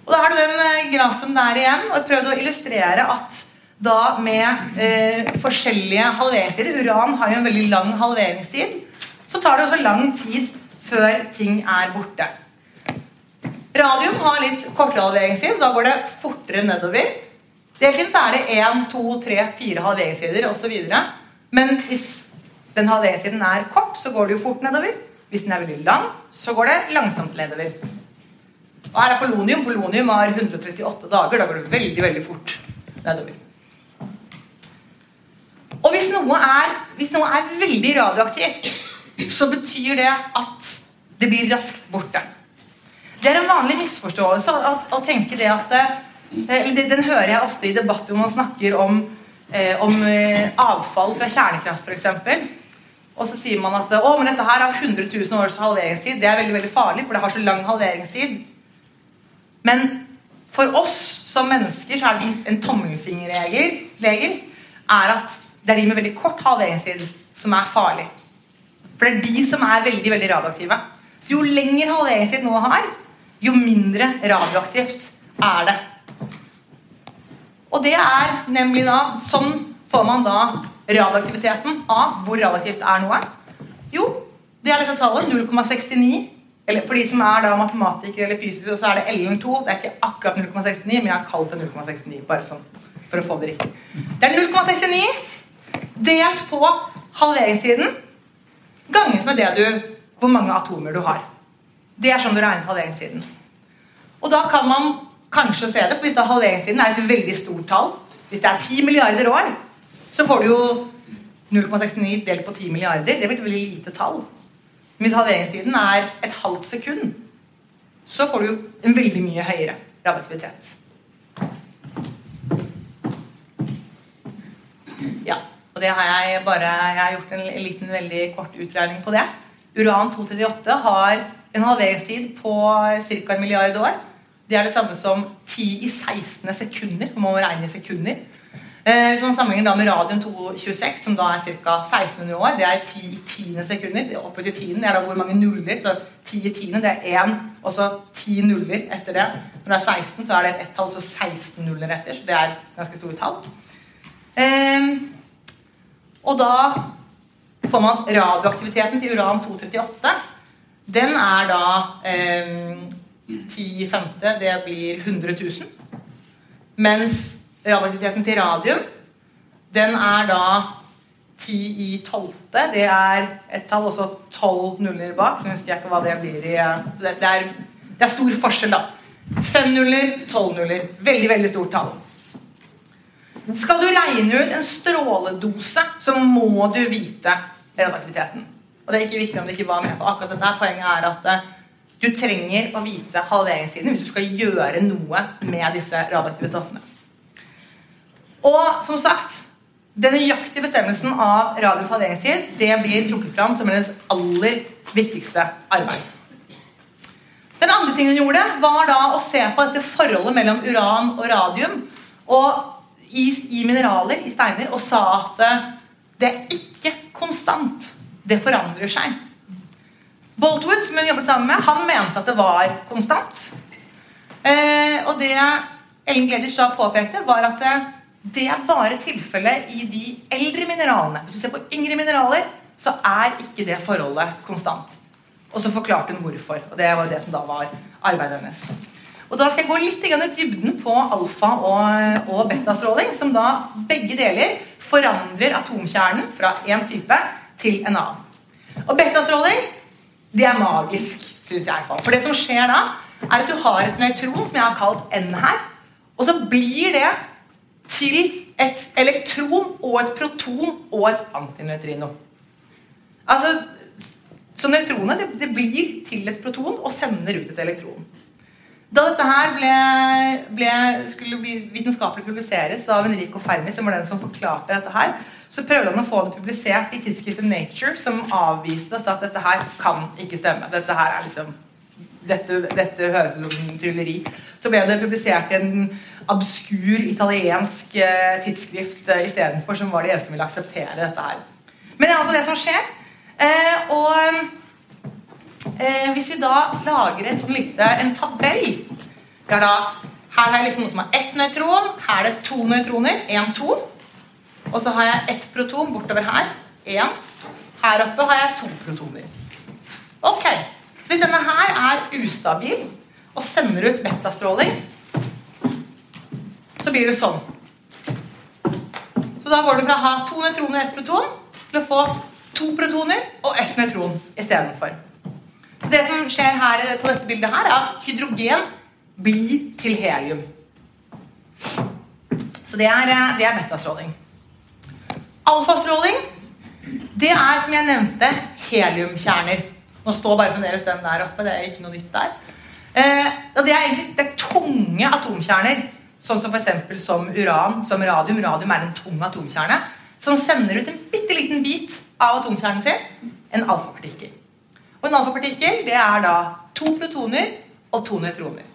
Og da har du den eh, grafen der igjen, og prøvd å illustrere at da med eh, forskjellige halveringstider Uran har jo en veldig lang halveringstid. Så tar det også lang tid før ting er borte. Radium har litt kortere halveringstid, så da går det fortere nedover. Så er det 1, 2, 3, 4 halveringstider osv. Men hvis den halveringstiden er kort, så går det jo fort nedover. Hvis den er veldig lang, så går det langsomt nedover. Og her er polonium. Polonium har 138 dager. Da går det veldig, veldig fort nedover. Og hvis noe er, hvis noe er veldig radioaktivt, så betyr det at det blir raskt borte. Det er en vanlig misforståelse å, å tenke det at Den hører jeg ofte i debatter hvor man snakker om, eh, om eh, avfall fra kjernekraft, f.eks. Og så sier man at å, men dette her har 100 000 års halveringstid. Det er veldig veldig farlig, for det har så lang halveringstid. Men for oss som mennesker så er det en tommelfingerregel er at det er de med veldig kort halveringstid som er farlig. For det er de som er veldig veldig radioaktive. Så jo lengre halveringstid noe har, jo mindre radioaktivt er det. Og det er nemlig da Sånn får man da radioaktiviteten av hvor radioaktivt er noe. Jo, det er dette tallet. 0,69. Eller for de som er da matematikere eller fysikere, så er det LN2. Det er ikke akkurat 0,69, men jeg har kalt det 0,69 bare sånn for å få det riktig. Det er 0,69 delt på halveringstiden ganget med det du, hvor mange atomer du har. Det er sånn du regner halveringstiden. Og da kan man kanskje å se det, for hvis da halveringstiden er et veldig stort tall Hvis det er 10 milliarder år, så får du jo 0,69 delt på 10 milliarder. Det blir et veldig lite tall. Men hvis halveringstiden er et halvt sekund, så får du jo en veldig mye høyere radioaktivitet. Ja, og det har jeg bare Jeg har gjort en liten, veldig kort utregning på det. Uran 238 har en halveringstid på ca. en milliard år. Det er det samme som 10 i 16. sekunder. Man må regne i sekunder. Eh, så man sammenligner da med radium 226, som da er ca. 1600 år. Det er 10 i 10 sekunder. Oppe til 10 er da hvor mange nuller. Så 10 i 10 det er 1, og så 10 nuller etter det. Når det er 16, så er det et ett-tall, så 16 nuller etter. Så det er ganske store tall. Eh, og da får man radioaktiviteten til uran 238. Den er da eh, 10 i femte, det blir 100 000. Mens radioaktiviteten til radium, den er da 10 i tolvte. Det er et tall, også 12 nuller bak. Nå husker jeg ikke hva det blir i det, det, er, det er stor forskjell, da. Fem nuller, tolv nuller. Veldig, veldig stort tall. Skal du regne ut en stråledose, så må du vite radioaktiviteten. Og det er ikke viktig om du ikke var med på akkurat dette. Poenget er at eh, du trenger å vite halveringstiden hvis du skal gjøre noe med disse radioaktive stoffene. Og som sagt, den nøyaktige bestemmelsen av radios halveringstid det blir trukket fram som hennes aller viktigste arbeid. Den andre tingen hun gjorde, var da å se på dette forholdet mellom uran og radium. Og i, i mineraler, i steiner, og sa at det er ikke konstant. Det forandrer seg. Boltwood, som hun jobbet sammen med, han mente at det var konstant. Eh, og det Ellen Gleditsch da påpekte, var at det, det er bare tilfellet i de eldre mineralene. Hvis du ser på yngre mineraler, så er ikke det forholdet konstant. Og så forklarte hun hvorfor. Og det var det som da var arbeidet hennes. Og Da skal jeg gå litt i dybden på alfa- og, og betastråling, som da begge deler forandrer atomkjernen fra én type til en annen. Og betastråling det er magisk, syns jeg. For det som skjer da, er at du har et nøytron, som jeg har kalt N her, og så blir det til et elektron og et proton og et antinøytrino. Altså, Så nøytronet det, det blir til et proton og sender ut et elektron. Da dette her ble, ble, skulle bli vitenskapelig publiseres av Enrico Fermi, som var den som forklarte dette her, så prøvde han å få det publisert i tidsskriftet Nature, som avviste oss at dette her kan ikke stemme. Dette her er liksom dette, dette høres ut som trylleri. Så ble det publisert i en obskur italiensk eh, tidsskrift eh, istedenfor, som var de eneste som ville akseptere dette her. Men det er altså det som skjer. Eh, og eh, hvis vi da lager et sånn lite, en tabell da, Her har jeg liksom noe som har ett nøytron. Her er det to nøytroner. Én, to. Og så har jeg ett proton bortover her. Én. Her oppe har jeg to protoner. Ok. Hvis denne her er ustabil og sender ut betastråling, så blir det sånn. Så da går du fra å ha to nøytroner og ett proton til å få to protoner og ett nøytron istedenfor. Det som skjer her på dette bildet, her er at hydrogen blir til helium. Så det er, eh, det er betastråling. Alfastråling, det er som jeg nevnte, heliumkjerner. Nå står bare fremdeles den der oppe. Det er ikke noe nytt der. Eh, og det er egentlig det er tunge atomkjerner, sånn som f.eks. som uran, som radium. Radium er en tung atomkjerne som sender ut en bitte liten bit av atomkjernen sin, en alfapartikkel. Og en alfapartikkel det er da to protoner og to nøytroner.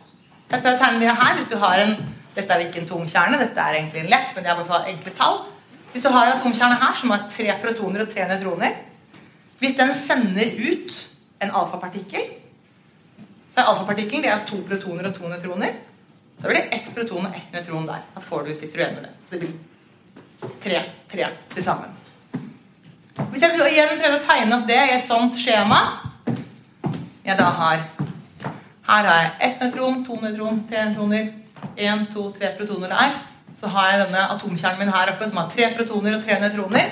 Jeg prøver det her hvis du har en Dette er ikke en tung kjerne, dette er egentlig en lett, men det er i hvert fall enkle tall. Hvis du har en atomkjerne her som har tre protoner og tre nøytroner Hvis den sender ut en alfapartikkel Så er alfapartikkelen det er to protoner og to nøytroner. Så blir det ett proton og ett nøytron der. Da får du, du med det. Så det blir tre, tre til sammen. Hvis jeg igjen prøver å tegne opp det i et sånt skjema jeg da har Her har jeg ett nøytron, to nøytron, tre nøytroner, én, to, tre protoner der. Så har jeg denne atomkjernen min her oppe som har tre protoner og tre nøytroner.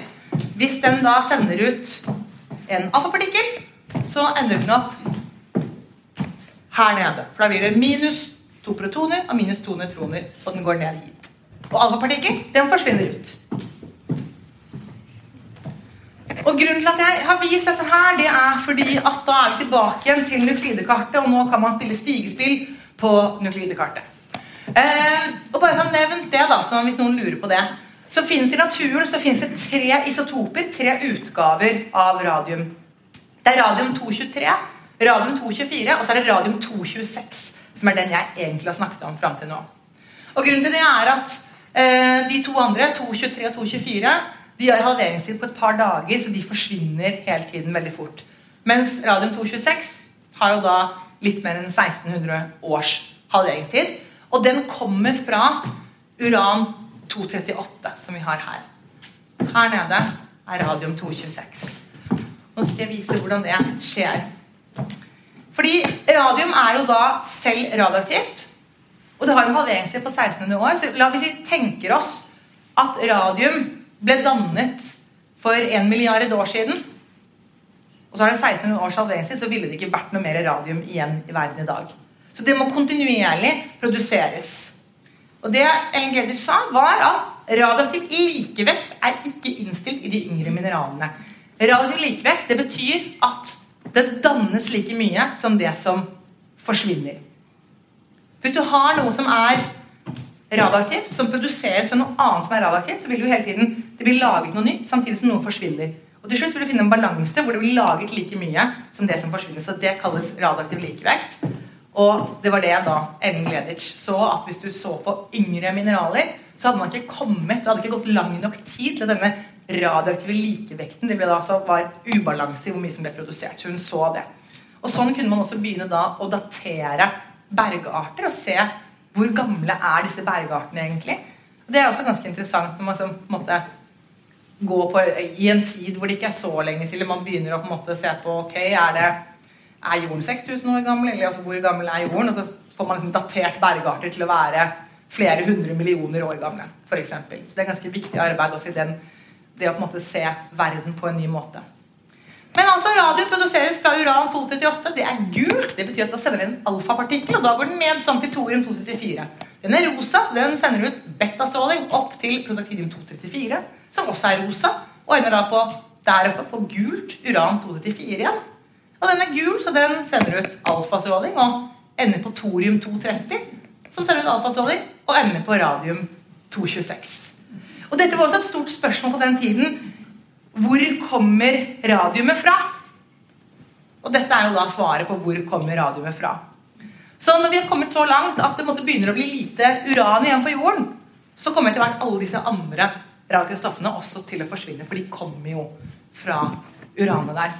Hvis den da sender ut en alfapartikkel, så endrer den opp her nede. For da blir det minus to protoner og minus to nøytroner, og den går ned hit. Og alfapartikkelen, den forsvinner ut. Og grunnen til at jeg har vist dette her, det er fordi at da er vi tilbake igjen til nuklidekartet, og nå kan man spille stigespill på nuklidekartet. Eh, og bare sånn nevnt det, da, så hvis noen lurer på det, så finnes i naturen så finnes det tre isotoper, tre utgaver av radium. Det er radium 223, radium 224, og så er det radium 226, som er den jeg egentlig har snakket om fram til nå. Og grunnen til det er at eh, de to andre, 223 og 224, de har halveringstid på et par dager, så de forsvinner hele tiden veldig fort. Mens radium 226 har jo da litt mer enn 1600 års halveringstid. Og den kommer fra uran 238, som vi har her. Her nede er radium 226. Nå skal jeg vise hvordan det skjer. Fordi radium er jo da selv radioaktivt. Og det har en halveringstid på 1600 år. Så la vi tenker oss at radium ble dannet for en milliard år siden, og så har det 1600 års halveringstid, så ville det ikke vært noe mer radium igjen i verden i dag. Så det må kontinuerlig produseres. Og det Ellen Gleder sa, var at radioaktiv likevekt er ikke innstilt i de yngre mineralene. Radioaktiv likevekt det betyr at det dannes like mye som det som forsvinner. Hvis du har noe som er radioaktivt, som produseres fra noe annet som er radioaktivt, så vil du hele tiden det blir laget noe nytt, samtidig som noe forsvinner. Og til slutt vil du finne en balanse hvor det blir laget like mye som det som forsvinner. Så det kalles radioaktiv likevekt. Og det var det da Ellen Gleditsch så, at hvis du så på yngre mineraler, så hadde man ikke kommet, det hadde ikke gått lang nok tid til denne radioaktive likevekten det ble da så var ubalanse i hvor mye som ble produsert. Så hun så det. Og sånn kunne man også begynne da å datere bergarter og se hvor gamle er disse bergartene egentlig? Det er også ganske interessant når man så, på en måte går på, i en tid hvor det ikke er så lenge til man begynner å på en måte se på ok, er, det, er jorden 6000 år gammel, eller altså, hvor gammel er jorden? Og så får man liksom datert bergarter til å være flere hundre millioner år gamle. For eksempel. så det er ganske viktig arbeid også i den, det å på en måte se verden på en ny måte. Men altså, radio produseres fra uran 238. Det er gult. Det betyr at da sender den en alfapartikkel, og da går den ned sånn til thorium 234. Den er rosa, så den sender ut betastråling opp til protaktidium 234, som også er rosa, og ender da på der oppe på gult uran 234 igjen. Og den er gul, så den sender ut alfastråling og ender på thorium 230, som sender ut alfastråling og ender på radium 226. Og dette var også et stort spørsmål på den tiden. Hvor kommer radiumet fra? Og dette er jo da svaret på hvor kommer radiumet fra. Så når vi har kommet så langt at det begynner å bli lite uran igjen på jorden, så kommer etter hvert alle disse andre radiostoffene også til å forsvinne. For de kommer jo fra uranet der.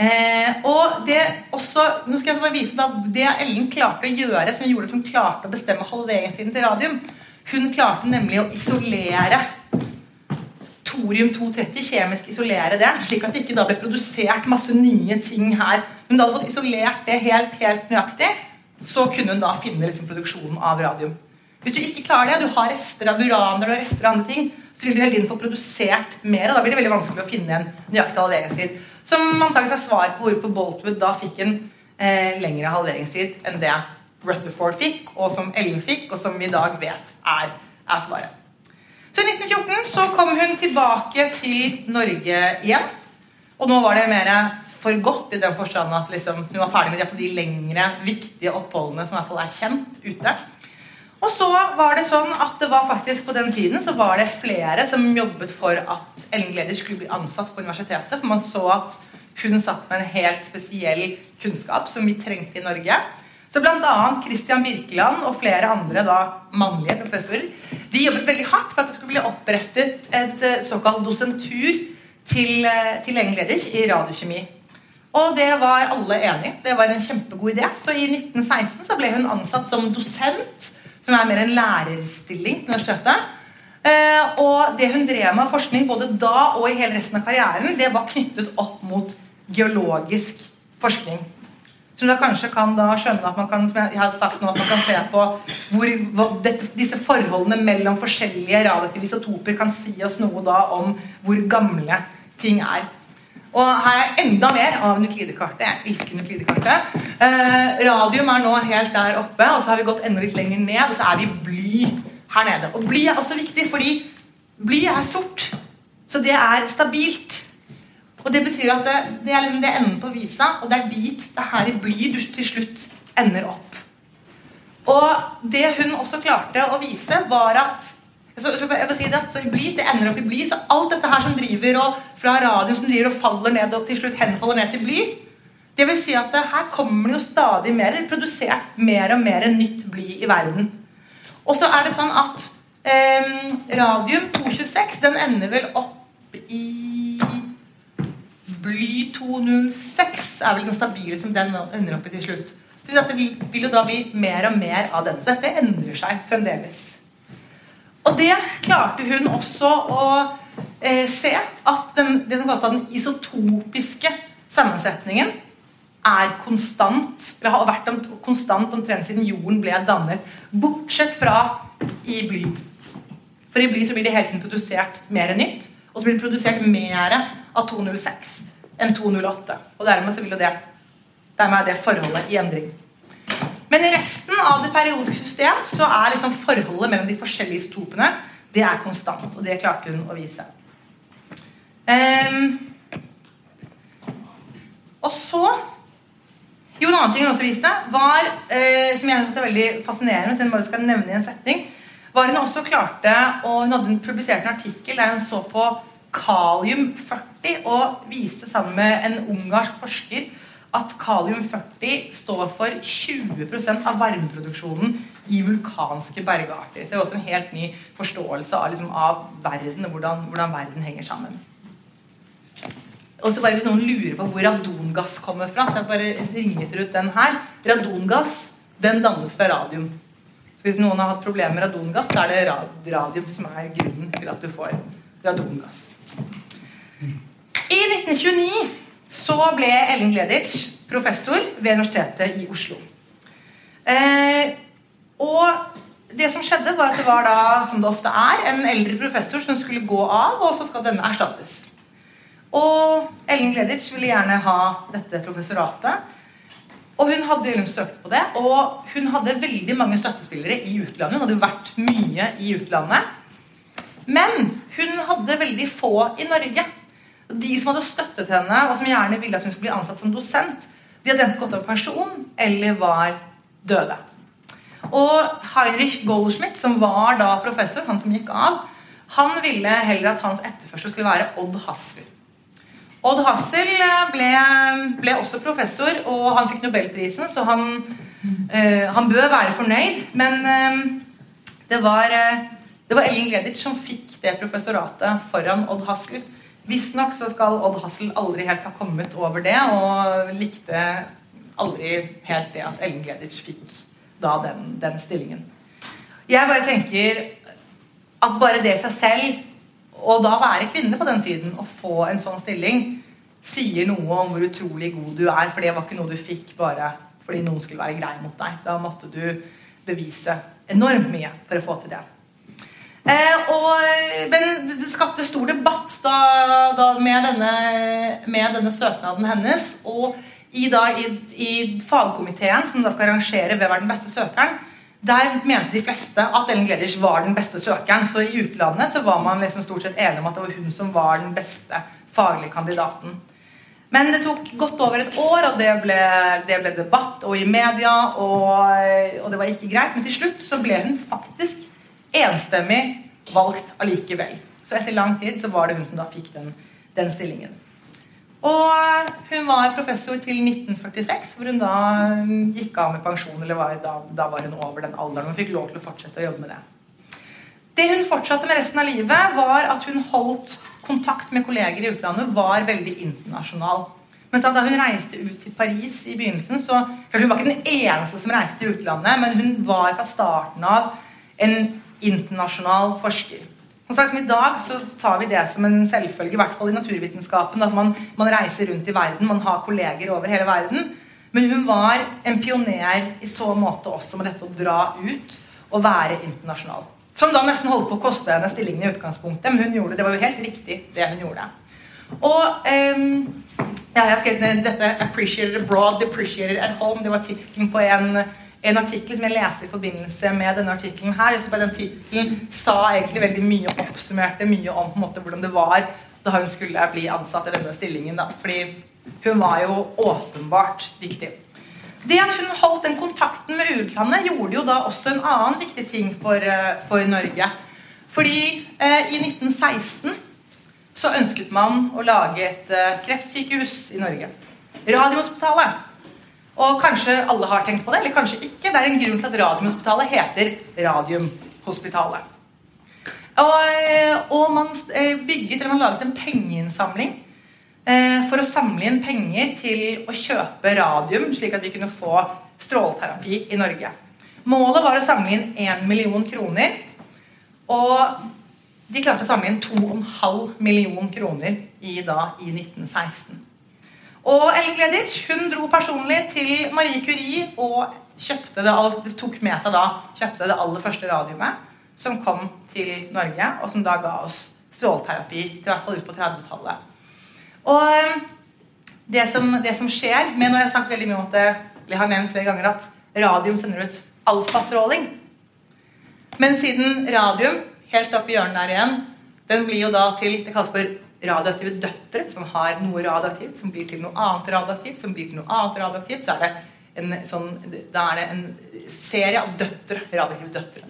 Eh, og det også, nå skal jeg bare vise da, Det Ellen klarte å gjøre, som gjorde at hun klarte å bestemme halveringstiden til radium Hun klarte nemlig å isolere thorium-230 kjemisk isolere det, slik at det ikke da ble produsert masse nye ting her. Da hadde fått isolert det helt, helt nøyaktig, så kunne hun da finne liksom, produksjonen av radium. Hvis du ikke klarer det, du har rester av uraner og rester av andre ting, så vil du hele tiden få produsert mer, og da blir det veldig vanskelig å finne en nøyaktig halveringstid. Som antakelig er svar på hvorfor Boltwood da fikk en eh, lengre halveringstid enn det Rutherford fikk, og som Ellen fikk, og som vi i dag vet er, er svaret. Så i 1914 så kom hun tilbake til Norge igjen. Og nå var det mer for godt i den forstand at liksom, hun var ferdig med de, de lengre, viktige oppholdene som i hvert fall er kjent ute. Og så var det sånn at det var faktisk på den tiden så var det flere som jobbet for at Ellen Gleder skulle bli ansatt på universitetet. For man så at hun satt med en helt spesiell kunnskap som vi trengte i Norge. Så bl.a. Christian Birkeland og flere andre da, mannlige professorer De jobbet veldig hardt for at det skulle bli opprettet et eh, såkalt dosentur til, eh, til Ellen Gleditsch i radiokjemi. Og det var alle enig Det var en kjempegod idé. Så i 1916 så ble hun ansatt som dosent, som er mer en lærerstilling universitetet. Eh, og det hun drev med av forskning både da og i hele resten av karrieren, det var knyttet opp mot geologisk forskning. Som da kanskje kan da skjønne at man kan som jeg har sagt nå, at man kan se på hvor, hvor dette, disse forholdene mellom forskjellige radioaktive isotoper kan si oss noe da om hvor gamle ting er. Og her er enda mer av nuklidekartet. Jeg elsker nuklidekartet. Eh, radium er nå helt der oppe, og så har vi gått enda litt lenger ned, og så er vi bly her nede. Og bly er også viktig, fordi bly er sort. Så det er stabilt. Og Det betyr at det, det er liksom det enden på visa, og det er dit det her i bly du til slutt ender opp. Og det hun også klarte å vise, var at så, så jeg får si det, så bly, det ender opp i bly, så alt dette her som driver og fra radioen som driver og faller ned og til slutt henfaller ned til bly det vil si at her kommer det jo stadig mer det er produsert mer og mer nytt bly i verden. Og så er det sånn at eh, radium 226 den ender vel opp i bly 206 er vel den stabile som den ender opp i til slutt. Så det vil jo da bli mer og mer av den. Så dette endrer seg fremdeles. Og det klarte hun også å eh, se at den, det som kalles den isotopiske sammensetningen er konstant, eller har vært konstant omtrent siden jorden ble dannet. Bortsett fra i bly. For i bly så blir det hele tiden produsert mer nytt. Og så blir det produsert mer av 206 enn 208. Og dermed så vil det dermed er det forholdet i endring. Men i resten av det periodiske system så er liksom forholdet mellom de forskjellige isotopene det er konstant. Og det klarte hun å vise. Um, og så Jo, en annen ting hun også viste, var, uh, som jeg synes er veldig fascinerende, som jeg bare skal nevne i en setning, var hun også klarte og Hun hadde publisert en artikkel der hun så på kalium-40 og viste sammen med en ungarsk forsker at kalium-40 står for 20% av varmeproduksjonen i vulkanske bergarter. Så Det er også en helt ny forståelse av, liksom, av verden og hvordan, hvordan, verden henger sammen. Og så bare Hvis noen lurer på hvor radongass kommer fra, så jeg bare ringet ut den her. Radongass den dannes fra radium. Så hvis noen har hatt problemer med radongass, så er det radium som er grunnen til at du får radongass. I 1929 så ble Ellen Gleditsch professor ved Universitetet i Oslo. Eh, og det som skjedde, var at det var da, som det ofte er, en eldre professor som skulle gå av, og så skal denne erstattes. Og Ellen Gleditsch ville gjerne ha dette professoratet. Og hun hadde liksom søkt på det, og hun hadde veldig mange støttespillere i utlandet. Hun hadde jo vært mye i utlandet. Men hun hadde veldig få i Norge. De som hadde støttet henne, og som gjerne ville at hun skulle bli ansatt som dosent, de hadde enten gått av person eller var døde. Og Heinrich Goldschmidt, som var da professor, han som gikk av, han ville heller at hans etterførsel skulle være Odd Hassel. Odd Hassel ble, ble, også professor, og han fikk nobelprisen, så han, øh, han bør være fornøyd. Men øh, det var øh, det var Ellen Gleditsch som fikk det professoratet foran Odd Hassel. Visstnok så skal Odd Hassel aldri helt ha kommet over det, og likte aldri helt det at Ellen Gleditsch fikk da den, den stillingen. Jeg bare tenker at bare det i seg selv, og da være kvinne på den tiden, å få en sånn stilling, sier noe om hvor utrolig god du er. For det var ikke noe du fikk bare fordi noen skulle være grei mot deg. Da måtte du bevise enormt mye for å få til det. Eh, og, men det skapte stor debatt da, da med, denne, med, denne, søknaden hennes. Og i, da, i, i, fagkomiteen som da skal rangere hvem er den beste søkeren, der mente de fleste at Ellen Gleders var den beste søkeren. Så i utlandet så var man liksom stort sett enig om at det var hun som var den beste faglige kandidaten. Men det tok godt over et år, og det ble, det ble debatt og i media. Og, og det var ikke greit. Men til slutt så ble hun faktisk enstemmig valgt allikevel. Så etter lang tid så var det hun som da fikk den, den stillingen. Og hun var professor til 1946, hvor hun da gikk av med pensjon. eller var, da, da, var hun over den alderen. Hun fikk lov til å fortsette å jobbe med det. Det hun fortsatte med resten av livet, var at hun holdt kontakt med kolleger i utlandet, var veldig internasjonal. Men da hun reiste ut til Paris i begynnelsen, så Hun var ikke den eneste som reiste til utlandet, men hun var fra starten av en internasjonal forsker. Og så liksom I dag så tar vi det som en selvfølge, i hvert fall i naturvitenskapen, at man, man reiser rundt i verden, man har kolleger over hele verden. Men hun var en pioner i så måte også med dette å dra ut og være internasjonal. Som da nesten holdt på å koste henne stillingen i utgangspunktet, men hun gjorde det. Det var jo helt riktig, det hun gjorde. Og ja, jeg har skrevet dette 'Appreciated abroad, depreciated at home'. Det var tittelen på en, en, artikkel som jeg leste i forbindelse med denne artikkelen her. Så den tittelen sa egentlig veldig mye og oppsummerte mye om på en måte, hvordan det var da hun skulle bli ansatt i denne stillingen. Da. Fordi hun var jo åpenbart dyktig. Det at hun holdt den kontakten med utlandet, gjorde jo da også en annen viktig ting for, eh, for Norge. Fordi eh, i 1916 så ønsket man å lage et eh, kreftsykehus i Norge. Radiumhospitalet. Og kanskje alle har tenkt på det, eller kanskje ikke. Det er en grunn til at Radiumhospitalet heter Radiumhospitalet. Og, eh, og man eh, bygget, eller man laget en pengeinnsamling eh, for å samle inn penger til å kjøpe radium, slik at vi kunne få stråleterapi i Norge. Målet var å samle inn 1 million kroner. Og de klarte å samle inn 2,5 million kroner i, da, i 1916. Og Ellen Gleditsch hun dro personlig til Marie Curie og kjøpte det, tok med seg da, kjøpte det aller første radiumet som kom til Norge, og som da ga oss stråleterapi til hvert fall ut på 30-tallet. Og eh, det som, det som, skjer med Nå har sagt veldig mye om det, jeg har nevnt flere ganger at radium sender ut alfastråling. Men siden radium helt opp i hjørnet der igjen, den blir jo da til Det kalles for radioaktive døtre, som har noe radioaktivt, som blir til noe annet radioaktivt, som blir til noe annet radioaktivt. Så er det en, sånn, da er det en serie av døtre, radioaktive døtre.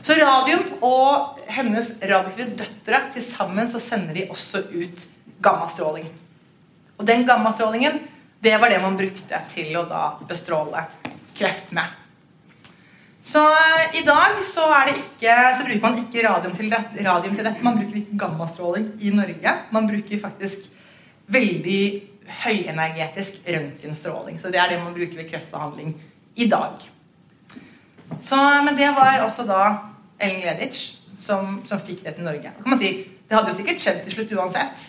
Så radium og hennes radioaktive døtre til sammen så sender de også ut gammastråling. Og den gammastrålingen, det var det man brukte til å da bestråle kreft med. Så eh, i dag så, ikke, så, bruker man ikke radium til, det, radium til, dette. Man bruker ikke gammastråling i Norge. Man bruker faktisk veldig høyenergetisk røntgenstråling. Så det er det man bruker ved kreftbehandling i dag. Så, men det var også da Ellen Gleditsch som, som fikk det til Norge. kan man si, Det hadde jo sikkert skjedd til slutt uansett.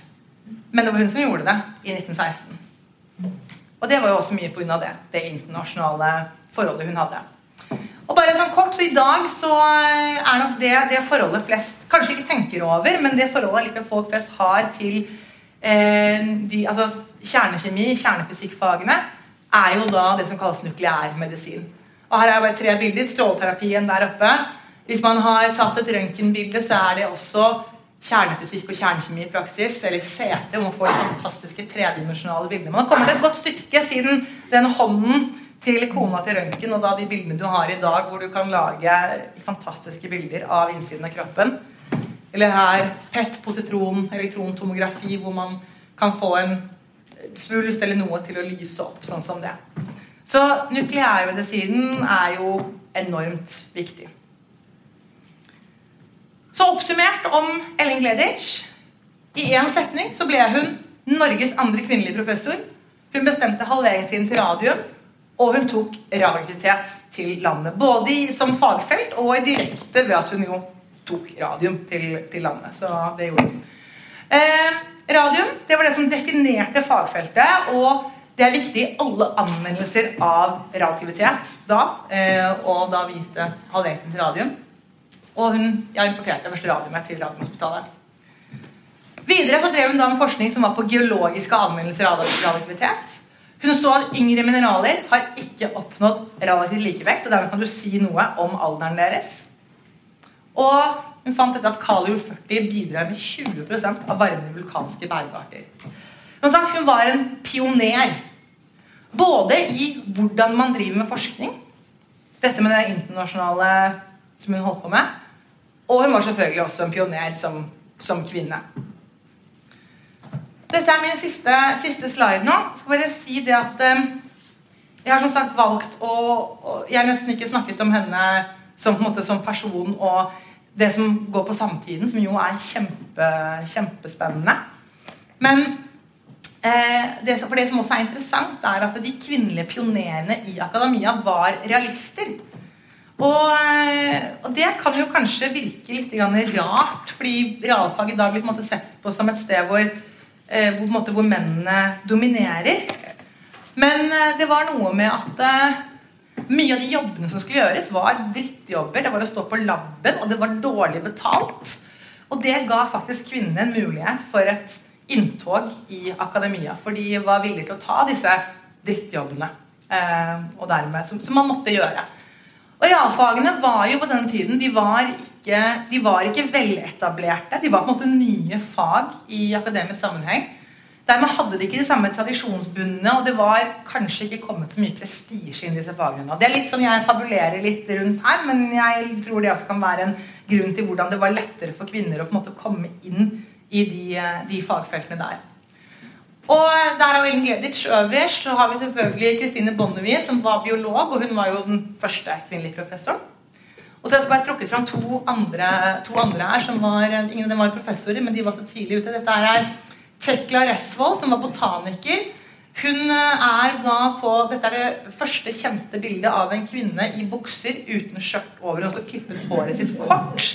Men det var hun som gjorde det i 1916. Og det var jo også mye pga. det. Det internasjonale forholdet hun hadde. Og bare sånn kort, så I dag så eh, er nok det det forholdet flest kanskje ikke tenker over, men det forholdet like folk flest har til eh, de, altså kjernekjemi, kjernefysikkfagene, er jo da det som kalles nukleærmedisin. Og Her er bare tre bilder. Stråleterapien der oppe. Hvis man har tatt et røntgenbilde, så er det også kjernefysikk og kjernekjemi i praksis, eller CT, hvor man får de fantastiske tredimensjonale bildene. Man har kommet et godt stykke siden den hånden til kona til røntgen, og da de bildene du har i dag, hvor du kan lage fantastiske bilder av innsiden av kroppen. Eller her PET, positron, elektrontomografi, hvor man kan få en svulst eller noe til å lyse opp, sånn som det. Så nukleærmedisinen er jo enormt viktig. Så oppsummert om Ellen Gleditsch. I én setning så ble hun Norges andre kvinnelige professor. Hun bestemte halveringstiden til radium. Og hun tok radioaktivitet til landet. Både som fagfelt og i direkte ved at hun jo tok radium til, til landet. Så det gjorde hun. Eh, radium det var det som definerte fagfeltet. og det er viktig i alle anvendelser av radioaktivitet da. Eh, og da viste halveringen til radium. Og hun ja, importerte første radiumet til Radiumhospitalet. Videre så drev hun da med forskning som var på geologiske anvendelser av radioaktivitet. Hun så at yngre mineraler har ikke oppnådd relativt likevekt, og dermed kan du si noe om alderen deres. Og hun fant dette at kalium-40 bidrar med 20% av varme vulkanske bergarter. Hun var en pioner. Både i hvordan man driver med forskning, dette med det internasjonale som hun holdt på med, og hun var selvfølgelig også en pioner som, som kvinne. Dette er min siste, siste slide nå. Skal bare si det at um, jeg har som sagt valgt å, å Jeg har nesten ikke snakket om henne som, måte, som person og det som går på samtiden, som jo er kjempe, kjempespennende. Men eh, det, for det som også er interessant, er at de kvinnelige pionerene i akademia var realister. Og, eh, og det kan jo kanskje virke litt rart, fordi realfag i dag blir på en måte sett på som et sted hvor, hvor, måte, hvor mennene dominerer. Men eh, det var noe med at eh, mye av de jobbene som skulle gjøres, var drittjobber. Det var å stå på laben, og det var dårlig betalt. Og det ga faktisk kvinnene en mulighet for et inntog i akademia. For de var villige til å ta disse drittjobbene. Eh, og dermed, som, som, man måtte gjøre. Og realfagene var jo på den tiden de var ikke, de var ikke veletablerte. De var på en måte nye fag i akademisk sammenheng. Dermed hadde de ikke de samme tradisjonsbundne, og det var kanskje ikke kommet så mye prestisje inn i disse fagene. Det er litt sånn Jeg fabulerer litt rundt her, men jeg tror det også kan være en grunn til hvordan det var lettere for kvinner å på en måte komme inn i de, de fagfeltene der. Og der er Ellen Gleditsch øverst. Så har vi selvfølgelig Kristine Bonnevie, som var biolog, og hun var jo den første kvinnelige professoren. Og så har jeg bare trukket fram to andre, to andre her. som var, Ingen av dem var professorer, men de var så tidlig ute. Dette er Tekla Resvold, som var botaniker. Hun eh, er da på Dette er det første kjente bildet av en kvinne i bukser uten skjørt over og så klippet håret sitt kort.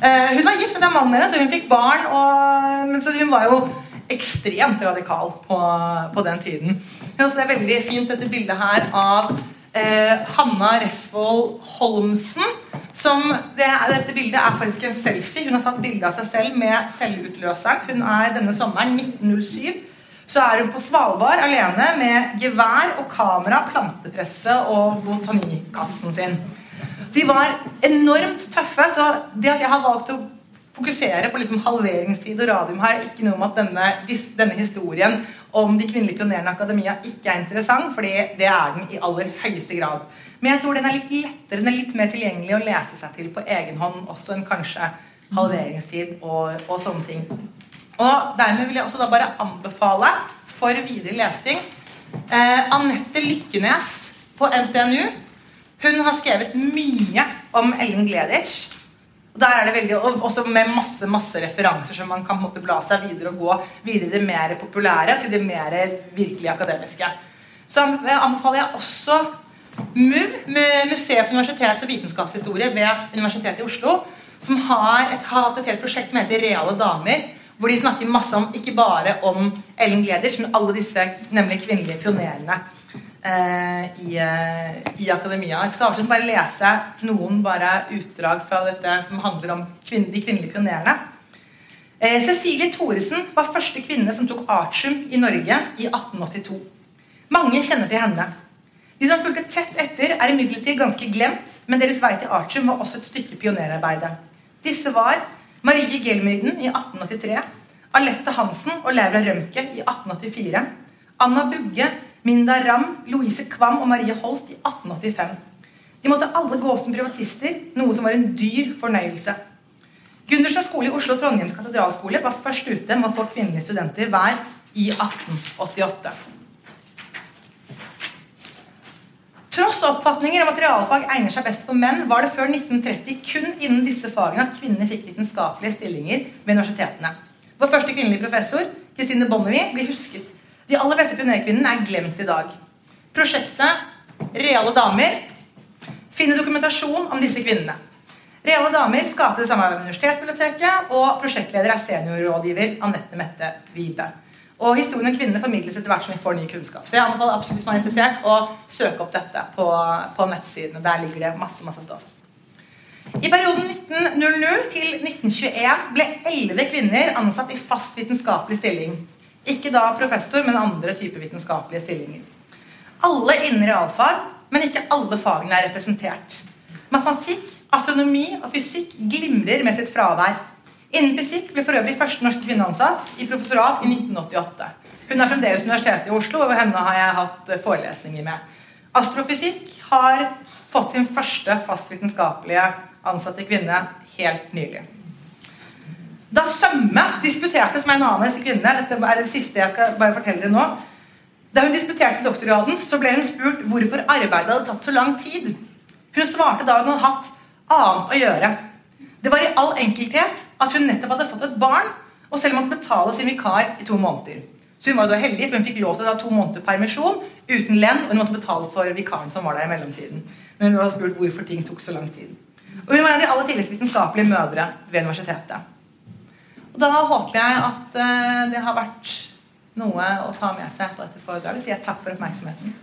Uh, hun var gift med den mannen så hun fikk barn. Og, men så hun var jo ekstremt radikal på, på den tiden. Ja, det er veldig fint dette bildet her av eh, Hanna Resvold Holmsen som det dette bildet er faktisk en selfie. Hun har tatt bilde av seg selv med selvutløseren. Hun er denne sommeren 1907. Så er hun på Svalbard alene med gevær og kamera, plantepresse og botanikassen sin. De var enormt tøffe, så det at jeg har valgt å fokusere på liksom halveringstid og radium her, er ikke noe om at denne, denne historien om de kvinnelige pionerene i akademia ikke er interessant, fordi det er den i aller høyeste grad. Men jeg tror den er litt lettere, den er litt mer tilgjengelig å lese seg til på egen hånd også enn kanskje halveringstid og, og sånne ting. Og dermed vil jeg også da bare anbefale for videre lesing eh, Anette Lykkenes på NTNU. Hun har skrevet mye om Ellen Gleditsch. Der er det veldig, Også med masse masse referanser, som man kan måtte bla seg videre og gå videre i det mer populære til det mer virkelig akademiske. Så anbefaler jeg også MUV, Museet for universitets- og vitenskapshistorie ved Universitetet i Oslo, som har, et, hatt et helt prosjekt som heter Reale damer. Hvor de snakker masse om ikke bare om Ellen Gleders, men alle disse nemlig kvinnelige pionerene i, eh, i, akademia. Jeg skal avslutte bare lese noen bare utdrag fra dette som handler om kvin de kvinnelige pionerene. Eh, Cecilie Thoresen var første kvinne som tok artium i Norge i 1882. Mange kjenner til henne. De som fulgte tett etter, er imidlertid ganske glemt, men deres vei til Artium var også et stykke pionerarbeide. Disse var Marie Gelmyden i 1883, Alette Hansen og Laura Rømke i 1884, Anna Bugge, Minda Ramm, Louise Kvam og Marie Holst i 1885. De måtte alle gå som privatister, noe som var en dyr fornøyelse. Gundersen skole i Oslo og Trondheims katedralskole var først ute med å få kvinnelige studenter hver i 1888. Tross oppfatninger om at realfag egner seg best for menn, var det før 1930 kun innen disse fagene at kvinnene fikk vitenskapelige stillinger ved universitetene. Vår første kvinnelige professor, Kristine Bonnevie, blir husket. De aller fleste pionerkvinnene er glemt i dag. Prosjektet Reale damer finner dokumentasjon om disse kvinnene. Reale damer skapte det samarbeid med Universitetsbiblioteket, og prosjektleder er seniorrådgiver Anette Mette Wibe. Og historien om kvinnene formidles etter hvert som vi får ny kunnskap. Så jeg anbefaler absolutt man er interessert å søke opp dette på, på nettsidene. Der ligger det masse, masse stoff. I perioden 1900 til 1921 ble elleve kvinner ansatt i fast vitenskapelig stilling. Ikke da professor, men andre typer vitenskapelige stillinger. Alle innen realfag, men ikke alle fagene er representert. Matematikk, astronomi og fysikk glimrer med sitt fravær. Innen fysikk ble for øvrig første norske kvinne ansatt i professorat i 1988. Hun er fremdeles Universitetet i Oslo, og henne har jeg hatt forelesninger med. Astrofysikk har fått sin første fast vitenskapelige ansatte kvinne helt nylig. Da Sømme disputerte som en annen kvinne Dette er det siste jeg skal bare fortelle dere nå. Da hun disputerte doktorgraden, så ble hun spurt hvorfor arbeidet hadde tatt så lang tid. Hun svarte da hun hadde hatt annet å gjøre. Det var i all enkelthet at hun nettopp hadde fått et barn, og selv måtte betale sin vikar i to måneder. Så hun var da heldig, for hun fikk lov til å ta to måneder permisjon uten lønn, og hun måtte betale for vikaren som var der i mellomtiden. Men hun var spurt hvorfor ting tok så lang tid. Og hun var en av de aller tidligste vitenskapelige mødre ved universitetet. Og da håper jeg at uh, det har vært noe å ta med seg på dette foredraget. Så jeg takk for oppmerksomheten.